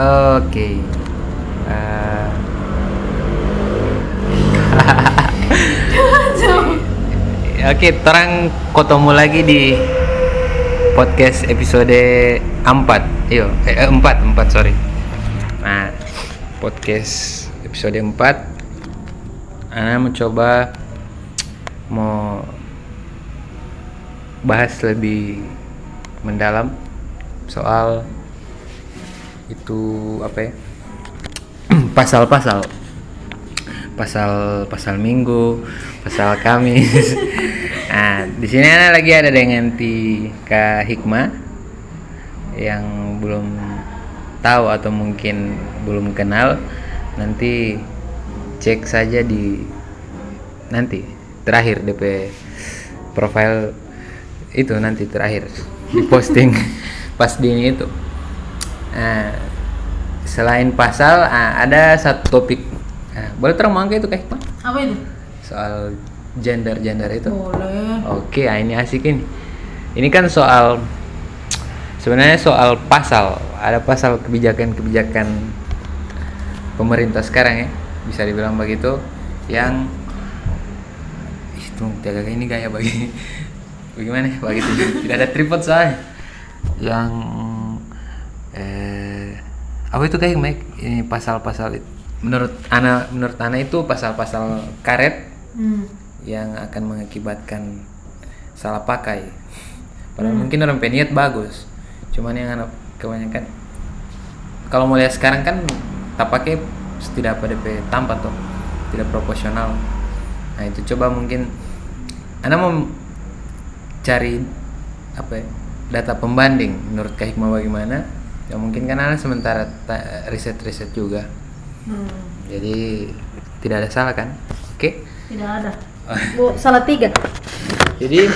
Oke. Eh, Oke, terang ketemu lagi di podcast episode 4. Iyo, eh, eh, 4, 4, sorry. Nah, podcast episode 4 Ana mencoba mau bahas lebih mendalam soal itu apa ya? pasal-pasal pasal pasal minggu pasal kamis nah di sini lagi ada dengan Tika Hikmah yang belum tahu atau mungkin belum kenal nanti cek saja di nanti terakhir DP profile itu nanti terakhir di posting pas di ini itu nah, selain pasal ah, ada satu topik nah, boleh terang mangga itu kayak? Apa itu? soal gender gender itu Boleh. oke ah, ini asik ini ini kan soal sebenarnya soal pasal ada pasal kebijakan-kebijakan pemerintah sekarang ya bisa dibilang begitu yang itu jaga ini gaya bagi bagaimana ya begitu tidak ada tripod soalnya yang eh apa itu kayak Mike ini pasal-pasal menurut Ana menurut Ana itu pasal-pasal karet Hmm. yang akan mengakibatkan salah pakai. Padahal mungkin orang peniat bagus, cuman yang anak kebanyakan kalau mau lihat sekarang kan tak pakai tidak pada DP tampak tuh, tidak proporsional. Nah itu coba mungkin, anda mau cari apa ya, data pembanding menurut Kak Hikmah bagaimana? Ya mungkin kan anda sementara ta- riset-riset juga, Hmm. jadi tidak ada salah kan? Oke? Tidak ada. Bu, salah tiga. Jadi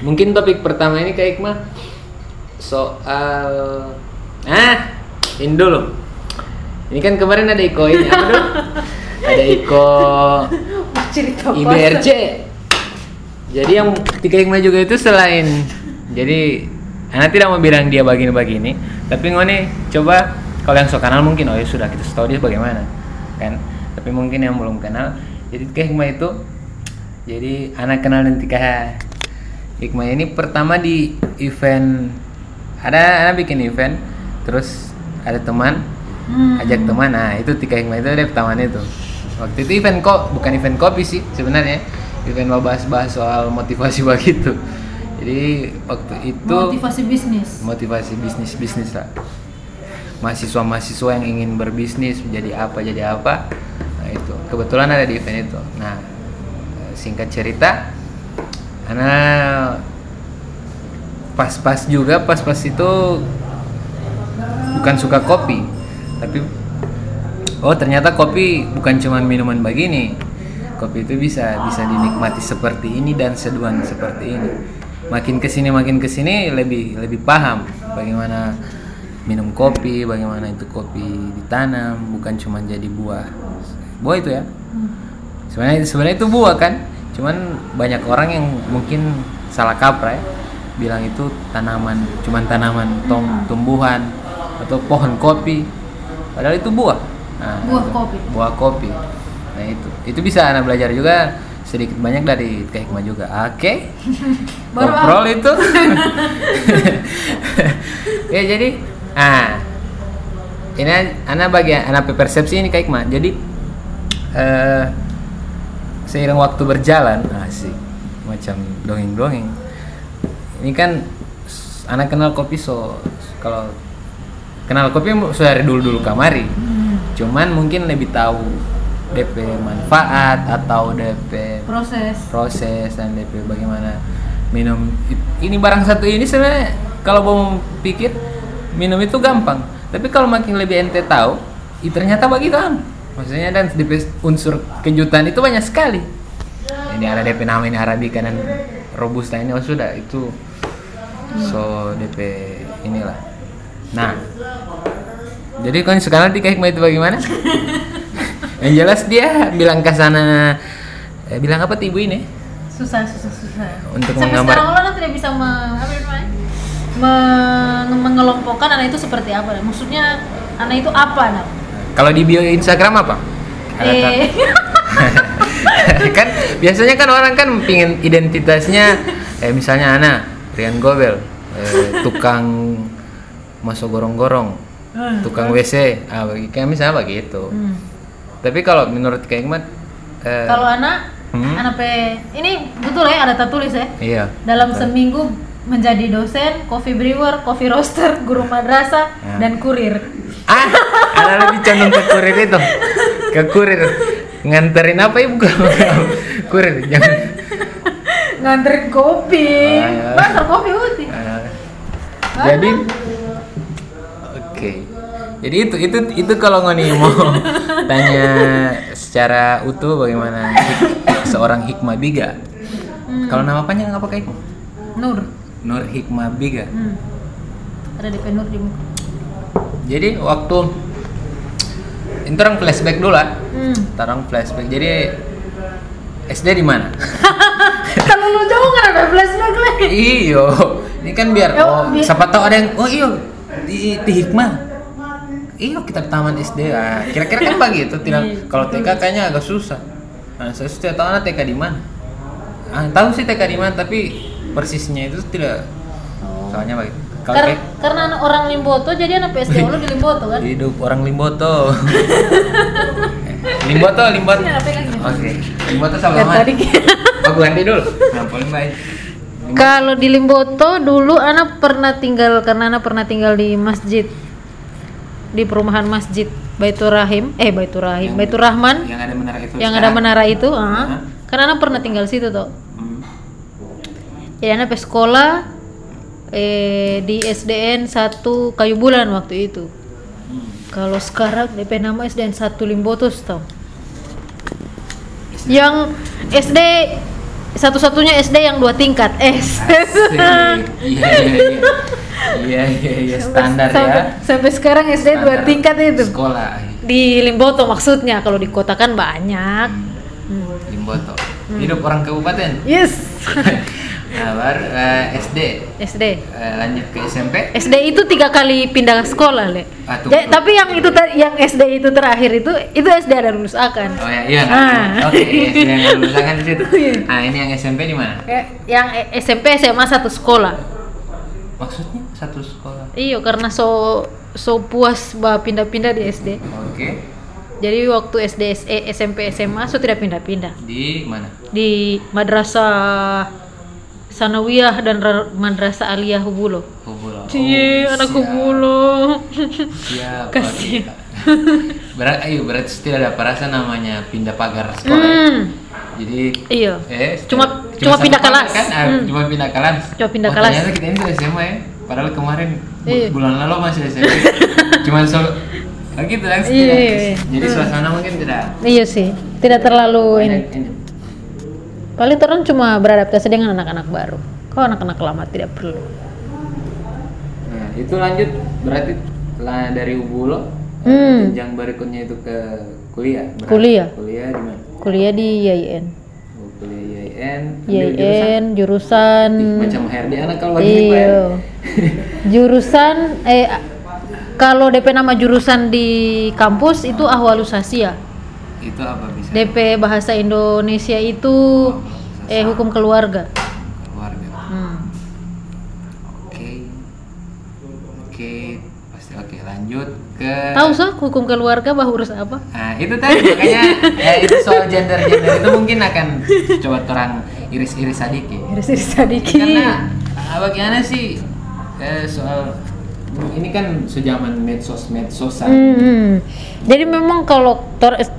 mungkin topik pertama ini kayak Hikmah soal ah ini dulu. Ini kan kemarin ada Iko ini apa dulu? Ada Iko? IBRC. Jadi yang tiga Hikmah juga itu selain jadi Ana tidak mau bilang dia begini-begini, tapi ngone coba kalau yang so kenal mungkin oh ya sudah kita tahu dia bagaimana kan. Tapi mungkin yang belum kenal, jadi tiga Hikmah itu jadi anak kenal dan tiga Hikmah ini pertama di event ada anak bikin event terus ada teman Hmm. ajak teman. Nah itu tiga hikmah itu ada pertama itu. Waktu itu event kok bukan event kopi sih sebenarnya. Event mau bahas-bahas soal motivasi begitu jadi waktu itu Motivasi bisnis. motivasi bisnis bisnis lah. Mahasiswa mahasiswa yang ingin berbisnis menjadi apa jadi apa. Nah itu. Kebetulan ada di event itu. Nah singkat cerita anak pas-pas juga pas-pas itu bukan suka kopi tapi oh ternyata kopi bukan cuma minuman begini. Kopi itu bisa bisa dinikmati seperti ini dan seduhan seperti ini makin ke sini makin ke sini lebih lebih paham bagaimana minum kopi bagaimana itu kopi ditanam bukan cuma jadi buah. Buah itu ya. Sebenarnya sebenarnya itu buah kan? Cuman banyak orang yang mungkin salah kaprah ya bilang itu tanaman cuman tanaman tom, tumbuhan atau pohon kopi. Padahal itu buah. Nah, Buah kopi. buah kopi. Nah itu. Itu bisa anak belajar juga sedikit banyak dari Kak Hikmah juga. Oke. Baru ngobrol itu. Ya jadi ah ini anak bagian anak persepsi ini Hikmah. Jadi eh seiring waktu berjalan asik macam dongeng-dongeng. Ini kan anak kenal kopi so kalau kenal kopi sudah dari dulu-dulu kamari. Hmm. cuman mungkin lebih tahu DP manfaat atau DP Proses. proses dan DP bagaimana? Minum ini barang satu ini sebenarnya kalau mau pikir minum itu gampang. Tapi kalau makin lebih ente tahu ih, ternyata begitu kan maksudnya dan DP unsur kejutan itu banyak sekali. Ini ada DP nama ini arabica dan robusta ini oh sudah itu. So DP inilah. Nah jadi kan sekarang di hikmah itu bagaimana yang jelas dia bilang ke sana eh, bilang apa ibu ini Susah, susah, susah. Untuk Sampai menggambar- sekarang orang tidak bisa me, apa namanya? Me- mengelompokkan anak itu seperti apa. Maksudnya Anak itu apa, nak? Kalau di bio Instagram apa? Eh, kan biasanya kan orang kan pingin identitasnya eh misalnya Ana Rian Gobel eh, tukang masuk gorong-gorong tukang WC ah bagi kayak misalnya begitu hmm. Tapi kalau menurut Kak Hikmat eh, Kalau anak, Hmm. anak pe, ini betul ya ada tertulis ya. iya Dalam betul. seminggu menjadi dosen, coffee brewer, coffee roaster, guru madrasah, Ya. dan kurir. ah ada lebih condong ke kurir itu ke kurir nganterin apa ibu kalau kurir jangan Nganterin kopi. Ah, ya. Kopi uti. Ah, jadi oke jadi itu itu itu kalau ngoni mau tanya secara utuh bagaimana hik- seorang hikmah biga Hmm. kalau nama panjang apa kayak Nur. Nur Hikmah Biga Hmm. Ada DP Nur di muka. jadi waktu ini orang flashback dulu lah Hmm. orang flashback jadi SD di mana Kalau lu jauh kan ada flashback lagi. iyo ini kan biar oh siapa tahu ada yang oh iyo di, di hikmah iyo kita taman SD ah. Kira-kira kan begitu tidak Iya, kalau TK kayaknya agak susah. Nah saya setiap tahu anak TK di mana. Ah tahu sih TK di mana tapi persisnya itu tidak soalnya begitu Kar- kayak karena anak orang Limboto jadi anak PSD lu di Limboto kan? hidup orang Limboto. Limboto Limboto. Gini? oke Limboto sama mana tadi. Oh ganti dulu. Nah paling baik. Kalau di Limboto dulu anak pernah tinggal karena anak pernah tinggal di masjid di perumahan masjid Baitur Rahim, eh Baitur Rahim, Yang- Baitur Rahman yang ada menara itu yang ada menara itu, ah. Hah? Karena anak pernah tinggal situ tuh. Hmm. Jadi anak sekolah eh di SDN 1 Kayu Bulan waktu itu. Hmm. Kalau sekarang DP nama SDN 1 Limbotos tau. Yang SD satu-satunya SD yang dua tingkat S. Asik. Iya iya iya. Iya iya iya standar sampai, ya. Sampai sekarang SD dua Standar tingkat itu. Sekolah. Di Limboto maksudnya, kalau di kota kan banyak. Hmm. Limboto. Hidup orang kabupaten. Yes. Nah, baru eh, SD SD. Eh, lanjut ke SMP. SD itu tiga kali pindah sekolah, Le. Ah, tuh. Ja- tapi yang itu ter- yang SD itu terakhir itu itu SD ada lulus akan. Oh ya, iya. Ah. Oke, SD yang lulusan di situ. Iya. Nah, ini yang SMP di mana? Kayak Yang E- SMP SMA satu sekolah. Maksudnya satu sekolah. Iyo karena so so puas bah pindah-pindah di SD. Oke. Jadi waktu SD SMP SMA so tidak pindah-pindah. Di mana? Di Madrasah Sanawiyah dan Ra- Madrasah Aliyah Hubulo. Hubulo. Cie, Oh, anak siap. Hubulo. Siap. Kasih. Berarti, ayo berarti tidak ada perasaan namanya pindah pagar sekolah. Hmm. Jadi Iya. eh Cuma- cuma satu pindah kelas. kan? Hmm. Cuma pindah kelas. Cuma pindah oh, kelas. Ternyata kita ini tuh SMA ya. Padahal kemarin Iya. bulan lalu masih SMP. cuma so oh gitu kan Iya, iya, iya. Jadi Hmm. suasana mungkin tidak Iya sih, tidak terlalu ini. Paling orang cuma beradaptasi dengan anak-anak baru. Kau anak-anak lama tidak perlu. Nah, itu lanjut berarti lah dari Ubulo Hmm. jenjang berikutnya itu ke kuliah. Berarti Kuliah. Kuliah di mana? Kuliah di YIN. Oh, kuliah YIN. YIN jurusan macam Herdi anak kalau begini Pak. Iya. Jurusan eh kalau DP nama jurusan di kampus itu ahwalusasia. Itu apa bisa? DP bahasa Indonesia itu eh hukum keluarga. keluarga. Hmm. Oke. Oke, pasti oke. Lanjut ke Tahu sah hukum keluarga bah urus apa? Nah, itu tadi makanya ya, itu soal gender gender itu mungkin akan coba terang iris-iris sedikit. Iris-iris sedikit. Karena ah, bagaimana sih eh, soal ini kan sejaman medsos medsosan. Hmm. Jadi memang kalau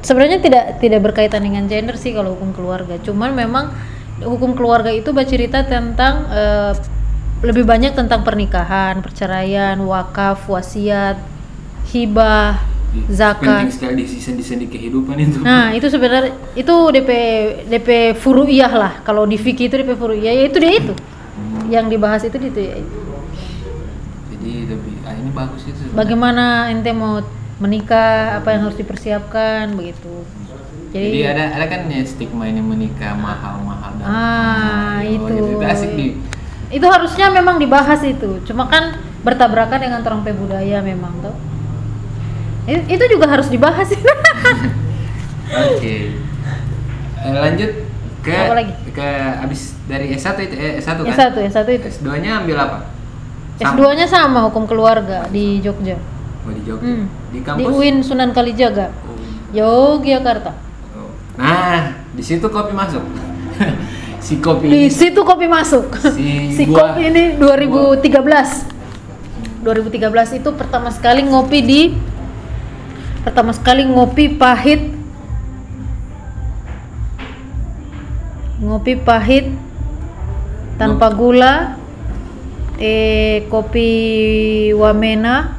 sebenarnya tidak tidak berkaitan dengan gender sih kalau hukum keluarga. Cuman memang hukum keluarga itu bercerita tentang eh, lebih banyak tentang pernikahan, perceraian, wakaf, wasiat, hibah, Penting zakat. sekali di sendi-sendi kehidupan itu. Nah, itu sebenarnya itu DP DP furu'iyah lah. Kalau di fikih itu DP furu'iyah ya itu dia itu. Yang dibahas itu itu ya. Jadi lebih ah ini bagus itu. sebenarnya. Bagaimana ente mau menikah, apa yang harus dipersiapkan begitu. Jadi, Jadi, ada ada kan ya stigma ini menikah mahal-mahal dan ah mahal, itu. gitu. Itu asik di Itu harusnya memang dibahas itu. Cuma kan bertabrakan dengan terang budaya memang tuh. Itu juga harus dibahas Oke. Eh, lanjut ke Apa lagi? ke abis dari S1 itu eh, S1 kan? S1 S1 itu S2-nya ambil apa? Sama? S2 nya sama hukum keluarga di Jogja Oh, di Jogja. Hmm. Di di kampus? UIN Sunan Kalijaga Oh. Yogyakarta Oh. Nah, di situ kopi masuk. si kopi di ini situ kopi masuk Si si gua- kopi ini 2013 2013 itu pertama sekali ngopi di pertama sekali ngopi pahit ngopi pahit tanpa gula eh kopi wamena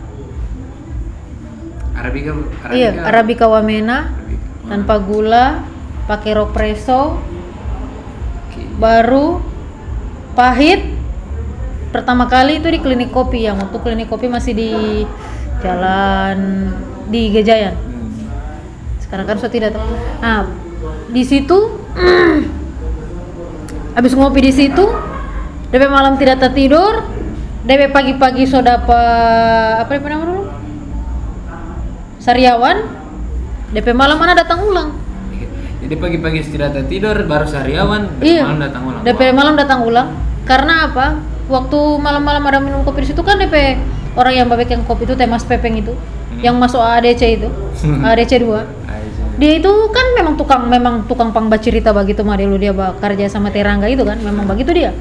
Arabica, Arabica. iya arabica wamena Arabica. tanpa gula pakai ropresso Oke. baru pahit pertama kali itu di klinik kopi yang waktu klinik kopi masih di jalan di Gejayan Hmm. sekarang kan sudah tidak tahu. nah di situ habis ngopi di situ DP malam tidak tertidur DP pagi-pagi sudah apa apa DP nama dulu? Sariawan DP malam mana datang ulang. Jadi pagi-pagi tidak tertidur baru sehariawan iya. malam datang ulang. DP malam datang ulang. Karena apa? Waktu malam-malam ada minum kopi di situ kan DP orang yang babek yang kopi itu teh Mas Pepeng itu Hmm. yang masuk ADC itu ADC 2 Aisyah. dia itu kan memang tukang memang tukang pangba cerita begitu mah dulu dia ba- kerja sama Terangga itu kan memang begitu dia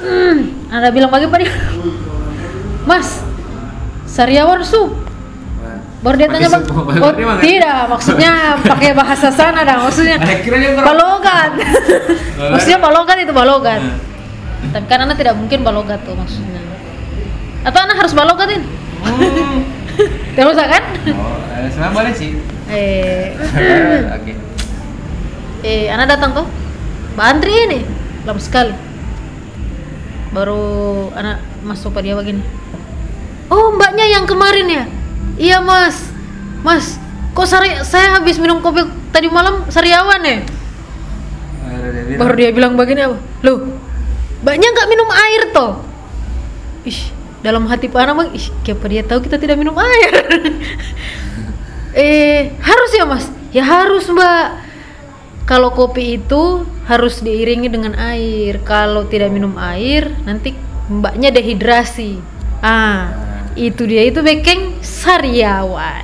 hmm, ada bilang dia. Mas Sariawan Wah. baru dia tanya bang. oh tidak maksudnya pakai bahasa sana dah maksudnya balogat maksudnya balogat itu balogat Nah. tapi kan anak tidak mungkin balogat tuh maksudnya. Atau anak harus balogatin? Hmm. tidak usah kan? Oh, eh, sebenarnya boleh sih. eh. Oke. eh anak datang tuh. Mbak antri ini. Lama sekali baru anak masuk pada dia begini. Oh mbaknya yang kemarin ya? Iya mas. Mas kok sari saya habis minum kopi tadi malam sariawan ya? Baru dia bilang, baru dia bilang begini apa? Loh mbaknya nggak minum air toh? Ih dalam hati pak anak bang ih siapa dia tahu kita tidak minum air? Eh harus ya mas? Ya harus mbak kalau kopi itu harus diiringi dengan air. Kalau tidak minum air nanti mbaknya dehidrasi. Ah itu dia. Itu bekeng sariawan.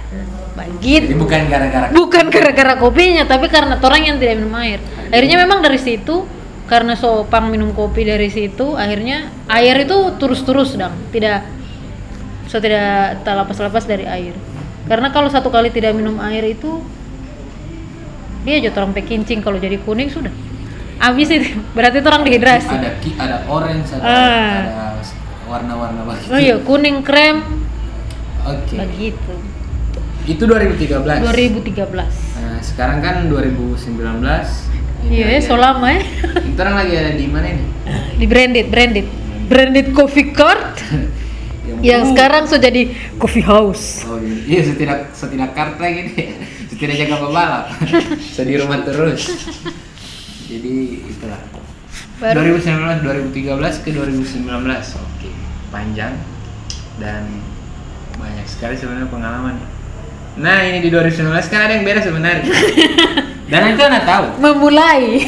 Jadi begitu bukan gara-gara bukan gara-gara kopinya tapi karena orang yang tidak minum air. Akhirnya memang dari situ. Karena sopang minum kopi dari situ akhirnya air itu terus-terus dong tidak so tidak tak lepas-lepas dari air. Karena kalau satu kali tidak minum air itu dia aja orang pekincing kalau jadi kuning sudah habis itu berarti itu orang dehidrasi ada ki- ada orange ada, Ah. ada warna-warna begitu. oh iya kuning krem Oke. begitu Itu 2013. 2013 Nah, sekarang kan 2019. Ini iya lagi so lama ya Kita orang lagi ada di mana ini? di branded branded branded coffee cart yang Uh. sekarang sudah jadi coffee house Oh iya, iya setidak setidak kartu gini, setidak jaga pembalap, so di rumah terus. Jadi itulah. Baru- 2019, 2013 ke 2019, oke, panjang dan banyak sekali sebenarnya pengalaman. Nah ini di 2019 kan ada yang beda sebenarnya. Dan itu anak tahu. memulai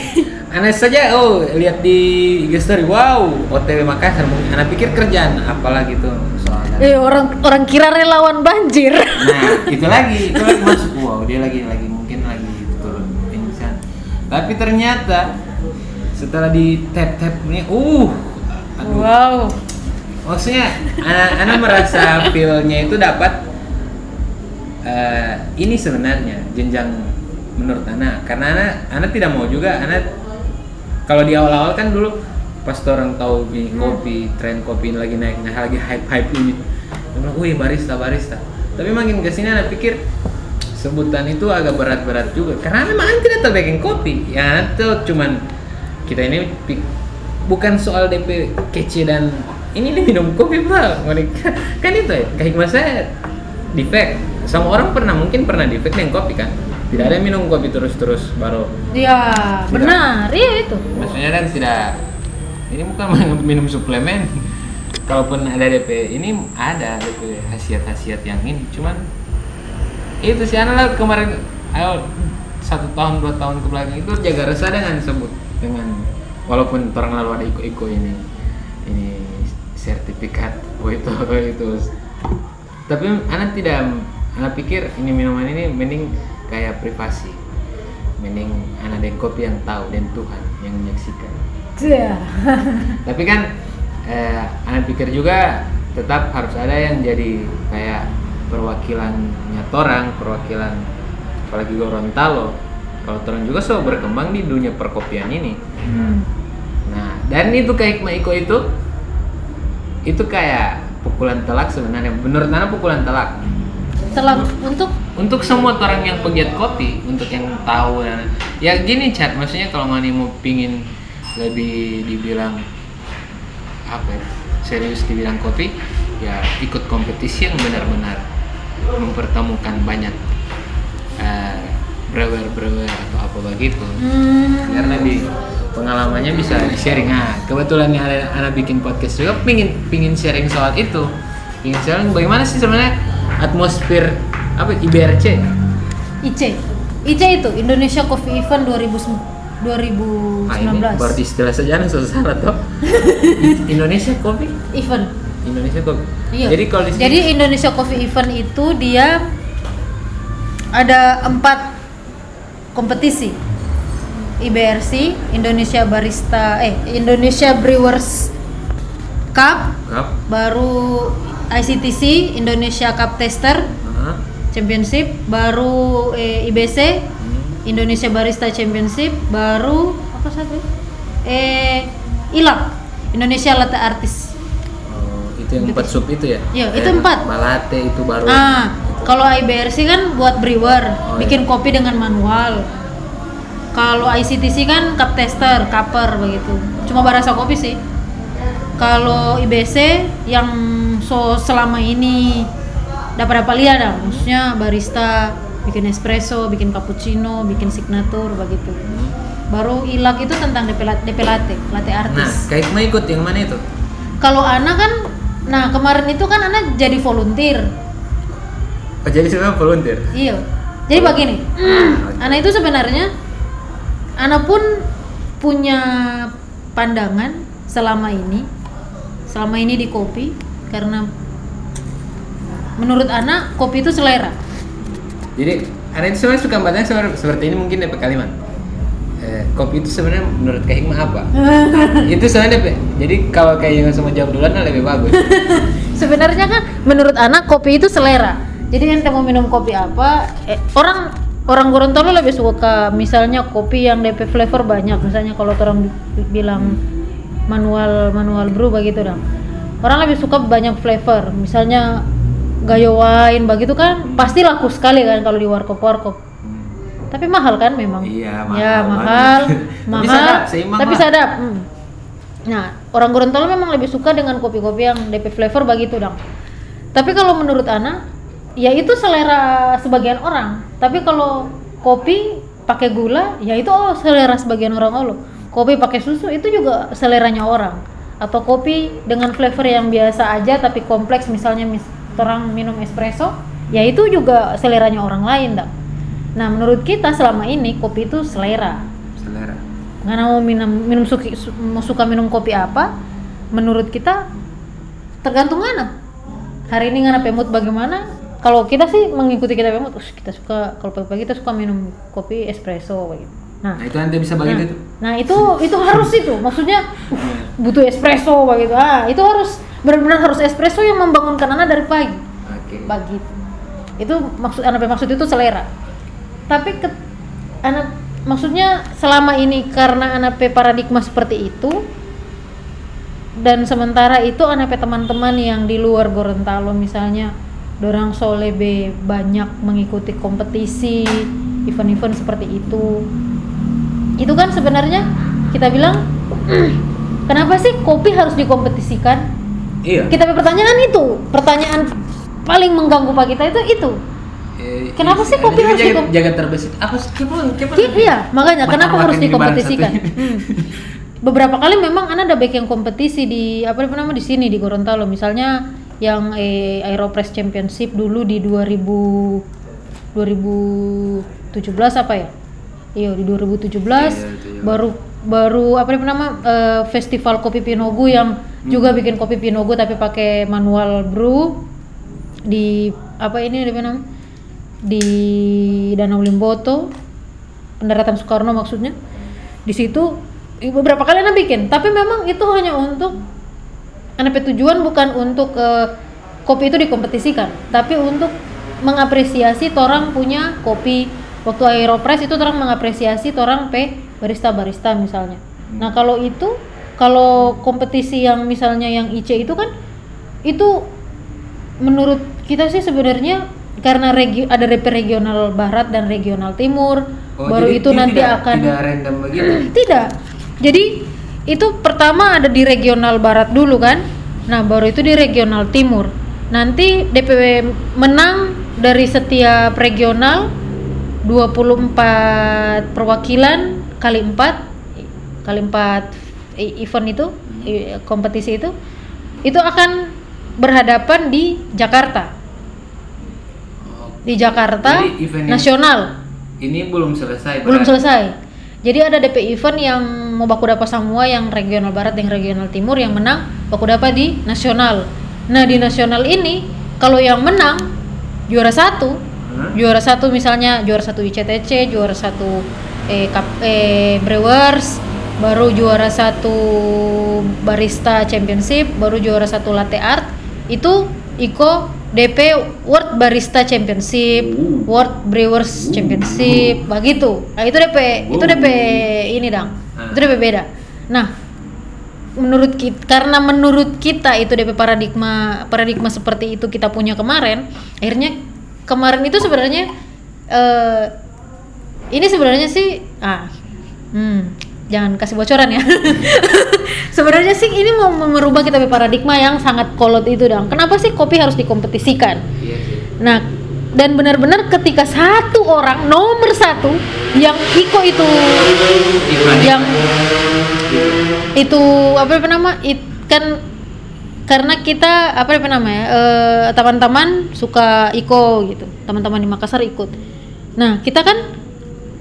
Anak saja, oh lihat di IG story, wow, OTW Makassar. Mungkin anak pikir kerjaan, apalagi tuh soalnya. Eh orang orang kira relawan banjir Nah, itu lagi, itu lagi masuk. Wow, dia lagi lagi mungkin lagi turun pingsan. Tapi ternyata setelah di tap tap ini, uh, aduh. wow Maksudnya, anak, anak merasa feelnya itu dapat. eh, ini sebenarnya jenjang menurut anak, karena anak, anak tidak mau juga anak kalau di awal-awal kan dulu pas orang tahu ini kopi, tren kopi ini lagi naik, nah lagi hype-hype ini, dia bilang, wih barista barista. Tapi makin ke sini anak pikir sebutan itu agak berat-berat juga, karena memang anak tidak tahu bikin kopi, ya tuh cuman kita ini pik- bukan soal DP kece dan ini nih minum kopi pak, kan itu ya, kayak saya defect. Sama orang pernah mungkin pernah defect dengan kopi kan, tidak ada yang minum kopi terus-terus baru ya benar iya itu. Maksudnya kan tidak ini bukan minum suplemen. Kalaupun ada DP ini ada DP khasiat-khasiat yang ini. Cuman itu sih anak kemarin ayo satu tahun dua tahun ke belakang itu jaga resah dengan sebut dengan walaupun orang lalu ada iko-iko ini ini sertifikat oh itu itu. Tapi anak tidak anak pikir ini minuman ini mending kayak privasi. Mending anak dan kopi yang tahu dan Tuhan yang menyaksikan Iya. tapi kan eh, anak pikir juga tetap harus ada yang jadi kayak perwakilannya torang perwakilan apalagi Gorontalo. Kalau torang juga so berkembang di dunia perkopian ini. Hmm. nah dan itu kayak Hikmah Iko itu itu kayak pukulan telak sebenarnya. Menurut Nana pukulan telak. Setelah untuk untuk? semua orang yang pegiat kopi untuk yang tahu dan ya gini chat maksudnya kalau ngani mau pingin lebih dibilang apa ya serius di bidang kopi ya ikut kompetisi yang benar-benar mempertemukan banyak eh, brewer-brewer atau apa begitu. Hmm, karena di pengalamannya bisa di sharing. Nah kebetulan nih ada anak bikin podcast juga pingin pingin sharing soal itu. Pingin sharing bagaimana sih sebenarnya atmosfer apa IBRC IC. IC itu Indonesia Coffee Event 2000 2019. Ah, ini baru istilah saja nih susah atau Indonesia Coffee Event. Indonesia Coffee Iya. jadi kalau di Jadi Indonesia Coffee Event itu dia ada empat kompetisi. IBRC, Indonesia Barista, eh Indonesia Brewers Cup, Cup, baru ICTC Indonesia Cup Tester ah, Championship, baru eh, IBC Indonesia Barista Championship, baru apa satu? Eh ILAP Indonesia Latte Artist. oh, itu yang empat sub itu ya Iya, itu empat. Malate itu baru Ah, kalau IBRC kan buat brewer, Oh, bikin kopi dengan manual. Kalau ICTC kan cup tester, cuper begitu. Cuma barasa kopi sih. Kalau IBC yang so selama ini dapat dapat lihat dah, maksudnya barista bikin espresso, bikin cappuccino, bikin signature begitu. Baru ilak itu tentang DP latte, DP latte, latte nah artis. kayak mau ikut yang mana itu Kalau Ana kan, nah kemarin itu kan Ana jadi volunteer. oh, jadi sebenarnya volunteer Iya. Jadi begini, Oke. Ana itu sebenarnya Ana pun punya pandangan selama ini, selama ini di kopi karena menurut Ana kopi itu selera. Jadi ada itu sebenarnya suka baca seperti, ini mungkin DP kalimat. Eh, kopi itu sebenarnya menurut Kak Hikmah apa? itu sebenarnya. Jadi kalau kayak yang semua jawab duluan nah lebih bagus. Sebenarnya kan menurut Ana kopi itu selera. Jadi ente mau minum kopi apa? Eh, orang orang Gorontalo lebih suka misalnya kopi yang DP flavor banyak. Misalnya kalau orang bi- bilang manual manual brew begitu dah. Orang lebih suka banyak flavor. Misalnya gayo wine begitu kan pasti laku sekali kan kalau di warkop-warkop. Tapi mahal kan memang. Iya, Ya, mahal mahal. Tapi mahal. sadap. hmm. Nah, orang Gorontalo memang lebih suka dengan kopi-kopi yang DP flavor begitu dong. Tapi kalau menurut Ana, ya itu selera sebagian orang. Tapi kalau kopi pakai gula, ya itu oh selera sebagian orang oh loh. Kopi pakai susu itu juga seleranya orang. Atau kopi dengan flavor yang biasa aja tapi kompleks misalnya mis orang minum espresso, ya itu juga seleranya orang lain dah. Nah, menurut kita selama ini kopi itu selera. Selera. Nggak mau minum minum suki, suka minum kopi apa? Menurut kita tergantung mana. Hari ini ngana pemut bagaimana? Kalau kita sih mengikuti kita pemut, "Us, kita suka kalau pagi-pagi kita suka minum kopi espresso begitu. Nah, Nah, itu nanti bisa bagi nah, itu. nah itu itu harus itu. Maksudnya uh, butuh espresso begitu. Ah, itu harus benar-benar harus espresso yang membangunkan anak dari pagi. Oke. begitu itu maksud anak maksud itu selera. Tapi ke, anak maksudnya selama ini karena anak paradigma seperti itu dan sementara itu anak teman-teman yang di luar Gorontalo misalnya dorang so lebih banyak mengikuti kompetisi event-event seperti itu. Itu kan sebenarnya kita bilang kenapa sih kopi harus dikompetisikan Iya. kita pertanyaan itu pertanyaan paling mengganggu pak kita itu itu Eh, Kenapa sih ada kopi harus jaga, dikom- jaga terbesit? Apa sih? Ki- iya makanya Makan- kenapa harus dikompetisikan. Hmm. beberapa kali memang anak ada baik yang kompetisi di apa nama di sini di Gorontalo misalnya yang eh, Aeropress Championship dulu di 2000 2017 apa ya iya di 2017 Iya, itu iya. baru baru apa nama eh, festival kopi Pinogu yang juga bikin kopi Pinogu tapi pakai manual brew di apa ini namanya di Danau Limboto pendaratan Soekarno maksudnya. Di situ beberapa kali anak bikin tapi memang itu hanya untuk anak tujuan bukan untuk eh, kopi itu dikompetisikan tapi untuk mengapresiasi orang punya kopi. Waktu Aeropress itu orang mengapresiasi orang p barista barista misalnya nah kalau itu kalau kompetisi yang misalnya yang IC itu kan itu menurut kita sih sebenarnya karena regi- ada DP regional barat dan regional timur Oh, baru itu nanti tidak, akan tidak random begitu. tidak. Jadi itu pertama ada di regional barat dulu kan. Nah, baru itu di regional timur. Nanti DPW menang dari setiap regional 24 perwakilan kali 4 kali 4 e- event itu e- kompetisi itu itu akan berhadapan di Jakarta. Di Jakarta Jadi event yang- nasional Ini belum selesai. belum berarti. selesai. Jadi ada DP event yang mau baku dapat semua yang regional barat dan regional timur yang menang baku dapat di nasional. Nah di nasional ini kalau yang menang juara satu, juara satu misalnya juara satu ICTC, juara satu eh, kap- eh, Brewers, baru juara satu barista championship, baru juara satu latte art itu Iko DP World Barista Championship, Uh. World Brewers Championship, begitu. Nah itu DP, itu DP ini dong, Ah. itu DP beda. Nah, menurut kita, karena menurut kita itu DP paradigma paradigma seperti itu kita punya kemarin, akhirnya kemarin itu sebenarnya eh, ini sebenarnya sih, ah, hmm, jangan kasih bocoran ya. sebenarnya sih ini mau merubah kita paradigma yang sangat kolot itu dong. Kenapa sih kopi harus dikompetisikan? Iya. Nah, dan benar-benar ketika satu orang nomor satu yang Iko itu yang itu apa nama it, kan karena kita apa namanya eh, teman-teman suka Iko gitu teman-teman di Makassar ikut nah kita kan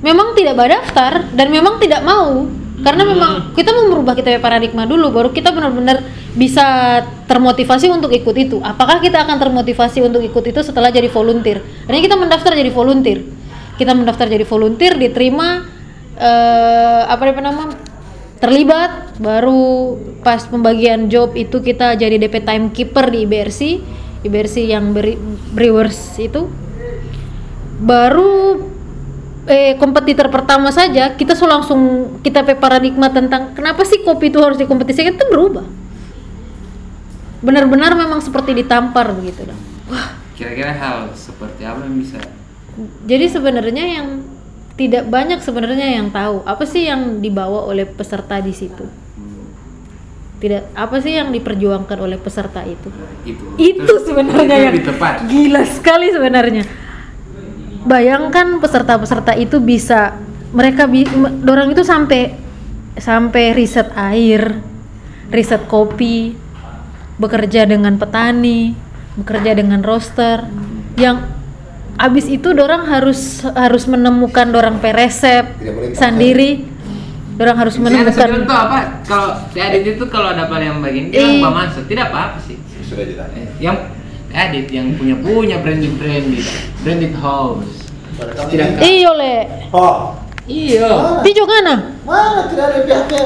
memang tidak berdaftar dan memang tidak mau. Karena memang kita mau merubah kita paradigma dulu baru kita benar-benar bisa termotivasi untuk ikut itu. Apakah kita akan termotivasi untuk ikut itu setelah jadi volunteer? Akhirnya kita mendaftar jadi volunteer. Kita mendaftar jadi volunteer diterima eh, apa nama terlibat baru pas pembagian job itu kita jadi DP timekeeper di IBRC IBRC yang beri, Brewers itu. Baru eh kompetitor pertama saja kita so langsung kita pe paradigma tentang kenapa sih kopi itu harus dikompetisikan itu berubah. Benar-benar memang seperti ditampar begitu dong Kira-kira hal seperti apa yang bisa? Jadi sebenarnya yang tidak banyak sebenarnya yang tahu apa sih yang dibawa oleh peserta di situ? Tidak apa sih yang diperjuangkan oleh peserta itu? Itu? itu Terus, sebenarnya itu yang tepat. gila sekali sebenarnya bayangkan peserta-peserta itu bisa mereka bi dorang itu sampai sampai riset air riset kopi bekerja dengan petani bekerja dengan roster yang abis itu dorang harus harus menemukan dorang pe resep Tidak boleh sendiri dorang harus Saya ada menemukan contoh apa? Kalau Adit itu kalau ada apa yang bagian dia Eh. lupa masuk, tidak apa-apa sih. Sudah ditanya. Eh, Yang Adit yang punya punya branded branded branded house. Iyo le Oh, Iya. di mana mana tidak ada pihaknya?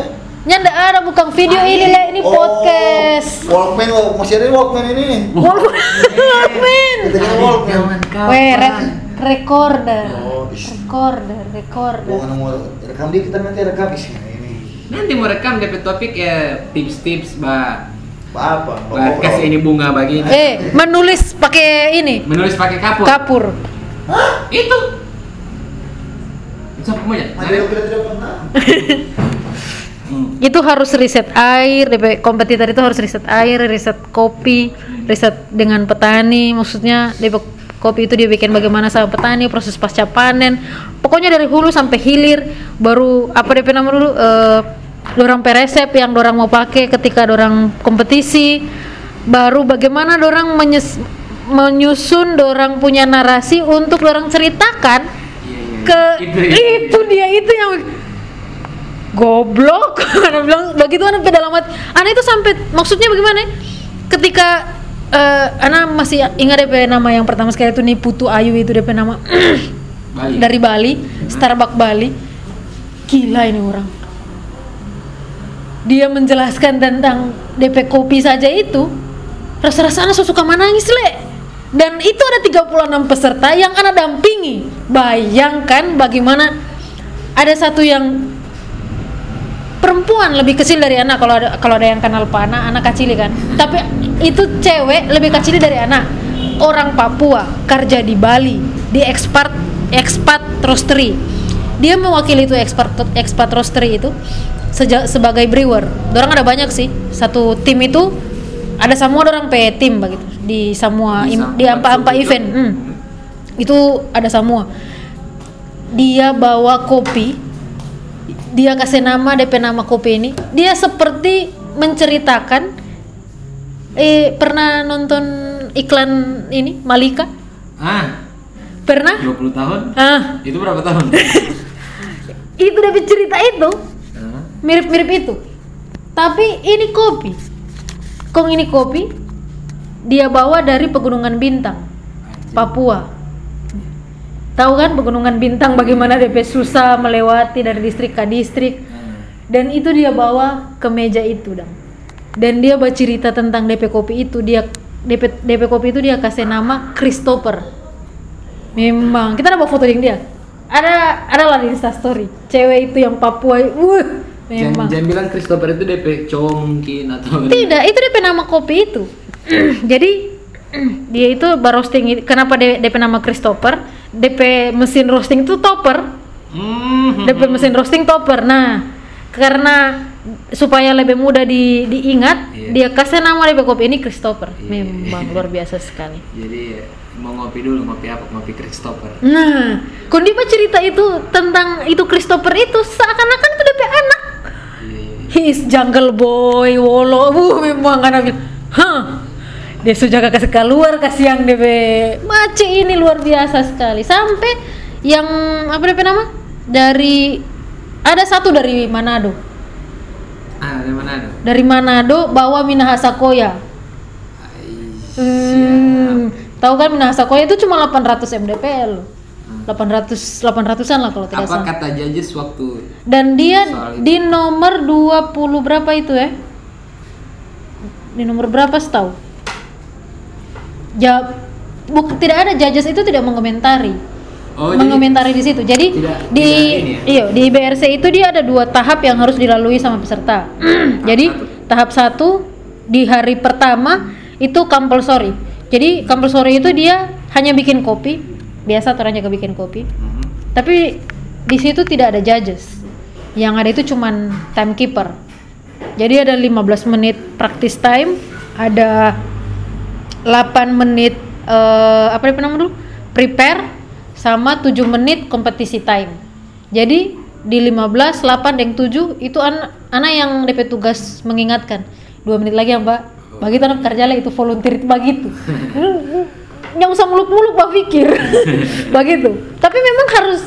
nyanda ada bukan video ini le ini Oh, podcast Walkman, oh, masih ada Walkman ini. Walkman. Kita Walkman. Weh, re- recorder. Oh, Recorder, recorder. Bukan mau rekam dia kita nanti rekam di sini. Ini Nanti mau rekam DP topik ya tips-tips bah, apa? bah kasih ini bunga bagi ini. Eh, menulis pakai ini Menulis pakai kapur. kapur. Itu. Yang kita tidak pernah. Hmm. Itu harus riset air, DP kompetitor itu harus riset air, riset kopi, riset dengan petani. Maksudnya DP kopi itu dia bikin bagaimana sama petani, proses pasca panen. Pokoknya dari hulu sampai hilir, baru apa DP nama dulu? Eh, dorang peresep yang dorang mau pakai ketika dorang kompetisi. Baru bagaimana dorang menyes- menyusun dorang punya narasi untuk dorang ceritakan Iya, iya, ke itu, ya. itu dia itu yang goblok. Anak bilang begitu anak dalam hati anak itu sampai maksudnya bagaimana? Ketika eh anak masih ingat DP nama yang pertama sekali itu nih Putu Ayu itu DP nama Bali. dari Bali Starbucks Bali. Gila ini orang dia menjelaskan tentang DP kopi saja itu rasa-rasa anak suka menangis le dan itu ada 36 peserta yang anak dampingi. Bayangkan bagaimana ada satu yang perempuan lebih kecil dari anak kalau ada kalau ada yang kenal Pana anak kecil kan. Tapi itu cewek lebih kecil dari anak. Orang Papua kerja di Bali di expat expat roastery. Dia mewakili itu expat expat roastery itu seja- sebagai brewer. Dorang ada banyak sih. Satu tim itu ada semua orang pe tim begitu di semua Di im- sam- di ampa-ampa itu. event. Hmm. itu ada semua. Dia bawa kopi. Dia kasih nama DP nama kopi ini. Dia seperti menceritakan eh pernah nonton iklan ini Malika? Ah, pernah? 20 tahun? ah. Itu berapa tahun? itu DP cerita itu mirip-mirip itu. Tapi ini kopi. Kong ini kopi dia bawa dari pegunungan bintang Papua. Tahu kan pegunungan bintang bagaimana DP susah melewati dari distrik ke distrik? Dan itu dia bawa ke meja itu dong dan dia bercerita tentang DP kopi itu dia DP, DP kopi itu dia kasih nama Christopher. Memang. Kita ada bawa foto yang dia. Ada ada lah di Insta story. Cewek itu yang Papua. Wuh memang jangan bilang Christopher itu DP cowok mungkin atau tidak itu DP nama kopi itu jadi dia itu barosting kenapa D- DP nama Christopher DP mesin roasting itu topper Hmm, DP mesin roasting topper. Nah, karena supaya lebih mudah di, diingat, Iya. dia kasih nama DP kopi ini Christopher. Iya. Memang luar biasa sekali. Jadi mau ngopi dulu, ngopi apa? Ngopi Christopher. Nah, Kondipa cerita itu tentang itu Christopher itu seakan-akan itu DP anak. He is jungle boy, wolo, uh, memang anak bilang, hah, dia sudah kasih keluar kasih yang DP mace ini luar biasa sekali. Sampai yang apa DP nama? Dari ada satu dari Manado. Ah, dari mana ada? dari Manado bawa Minahasa Koya. Hmm, tahu kan Minahasa Koya itu cuma 800 mdpl. 800 800-an lah kalau tidak Apa salah. kata judges waktu Dan dia di nomor 20 berapa itu ya? Di nomor berapa setahu? Ya buk, tidak ada judges itu tidak mengomentari. Oh, jadi mengomentari di situ. Jadi Tidak- di tidak ya? iya di BRC itu dia ada dua tahap yang harus dilalui sama peserta. Jadi tahap satu di hari pertama itu compulsory. Jadi compulsory itu dia hanya bikin kopi, biasa orang jaga bikin kopi. Mhm. Tapi di situ tidak ada judges. Yang ada itu cuman timekeeper. Jadi ada 15 menit practice time, ada 8 menit eh, apa namanya dulu? Prepare sama 7 menit kompetisi time. Jadi di 15, 8 dan 7 itu anak anak yang DP tugas mengingatkan. Dua menit lagi ya, Mbak. Begitu anak kerja lah itu volunteer itu begitu. yang usah muluk-muluk Pak pikir. begitu. Tapi memang harus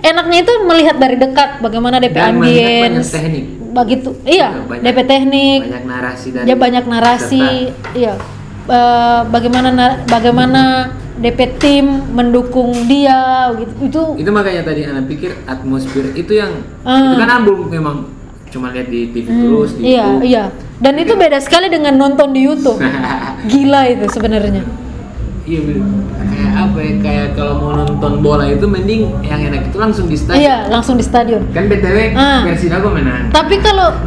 enaknya itu melihat dari dekat bagaimana DP Dan melihat banyak ambience. teknik. Begitu. Iya, Banyak- DP teknik. Banyak narasi dari Ya banyak narasi, peserta. iya. Eh, bagaimana na- bagaimana DP tim mendukung dia gitu. Itu Itu makanya tadi anak pikir atmosfer itu yang Ah. itu kan ambul memang cuma lihat di TV terus di iya, YouTube. iya. Dan itu beda sekali dengan nonton di YouTube. Gila itu sebenarnya. Iya kayak apa ya kayak kalau mau nonton bola itu mending yang enak itu langsung di stadion. Iya, langsung di stadion. Kan BTW Ah. Persirago menang. Tapi kalau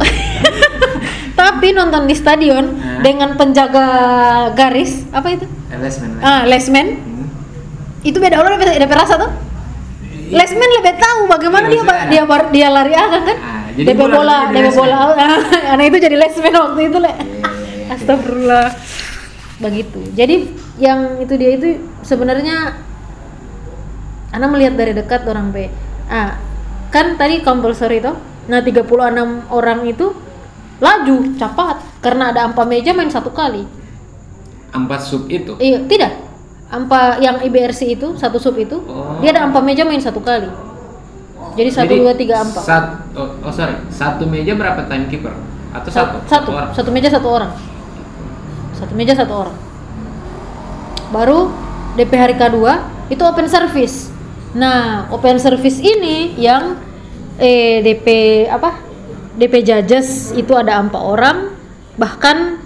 tapi nonton di stadion Hah? dengan penjaga garis apa itu? LS menang. Ah, lesman Hmm. itu beda orang lebih lebih rasa tuh. Lesman lebih tahu bagaimana Iya, dia maksudnya- dia bar- dia lari akan kan? Ah, jadi DP bola bola, DP lesman. bola. Anak itu jadi lesman waktu itu le. Iya, iya. Astagfirullah. Begitu. Jadi yang itu dia itu sebenarnya Ana melihat dari dekat orang P. Ah, kan tadi compulsory toh Nah 36 orang itu laju cepat karena ada ampa meja main satu kali. Empat sub itu. Iya tidak. Ampa yang IBRC itu satu sub itu Oh. dia ada ampa meja main satu kali. Jadi satu Jadi, dua tiga ampa. sat- oh, oh, sorry, satu meja berapa timekeeper? Atau satu? Satu. orang? Satu meja satu orang. Satu meja satu orang. Baru DP hari kedua itu open service. Nah, open service ini yang eh DP apa? DP judges itu ada empat orang, bahkan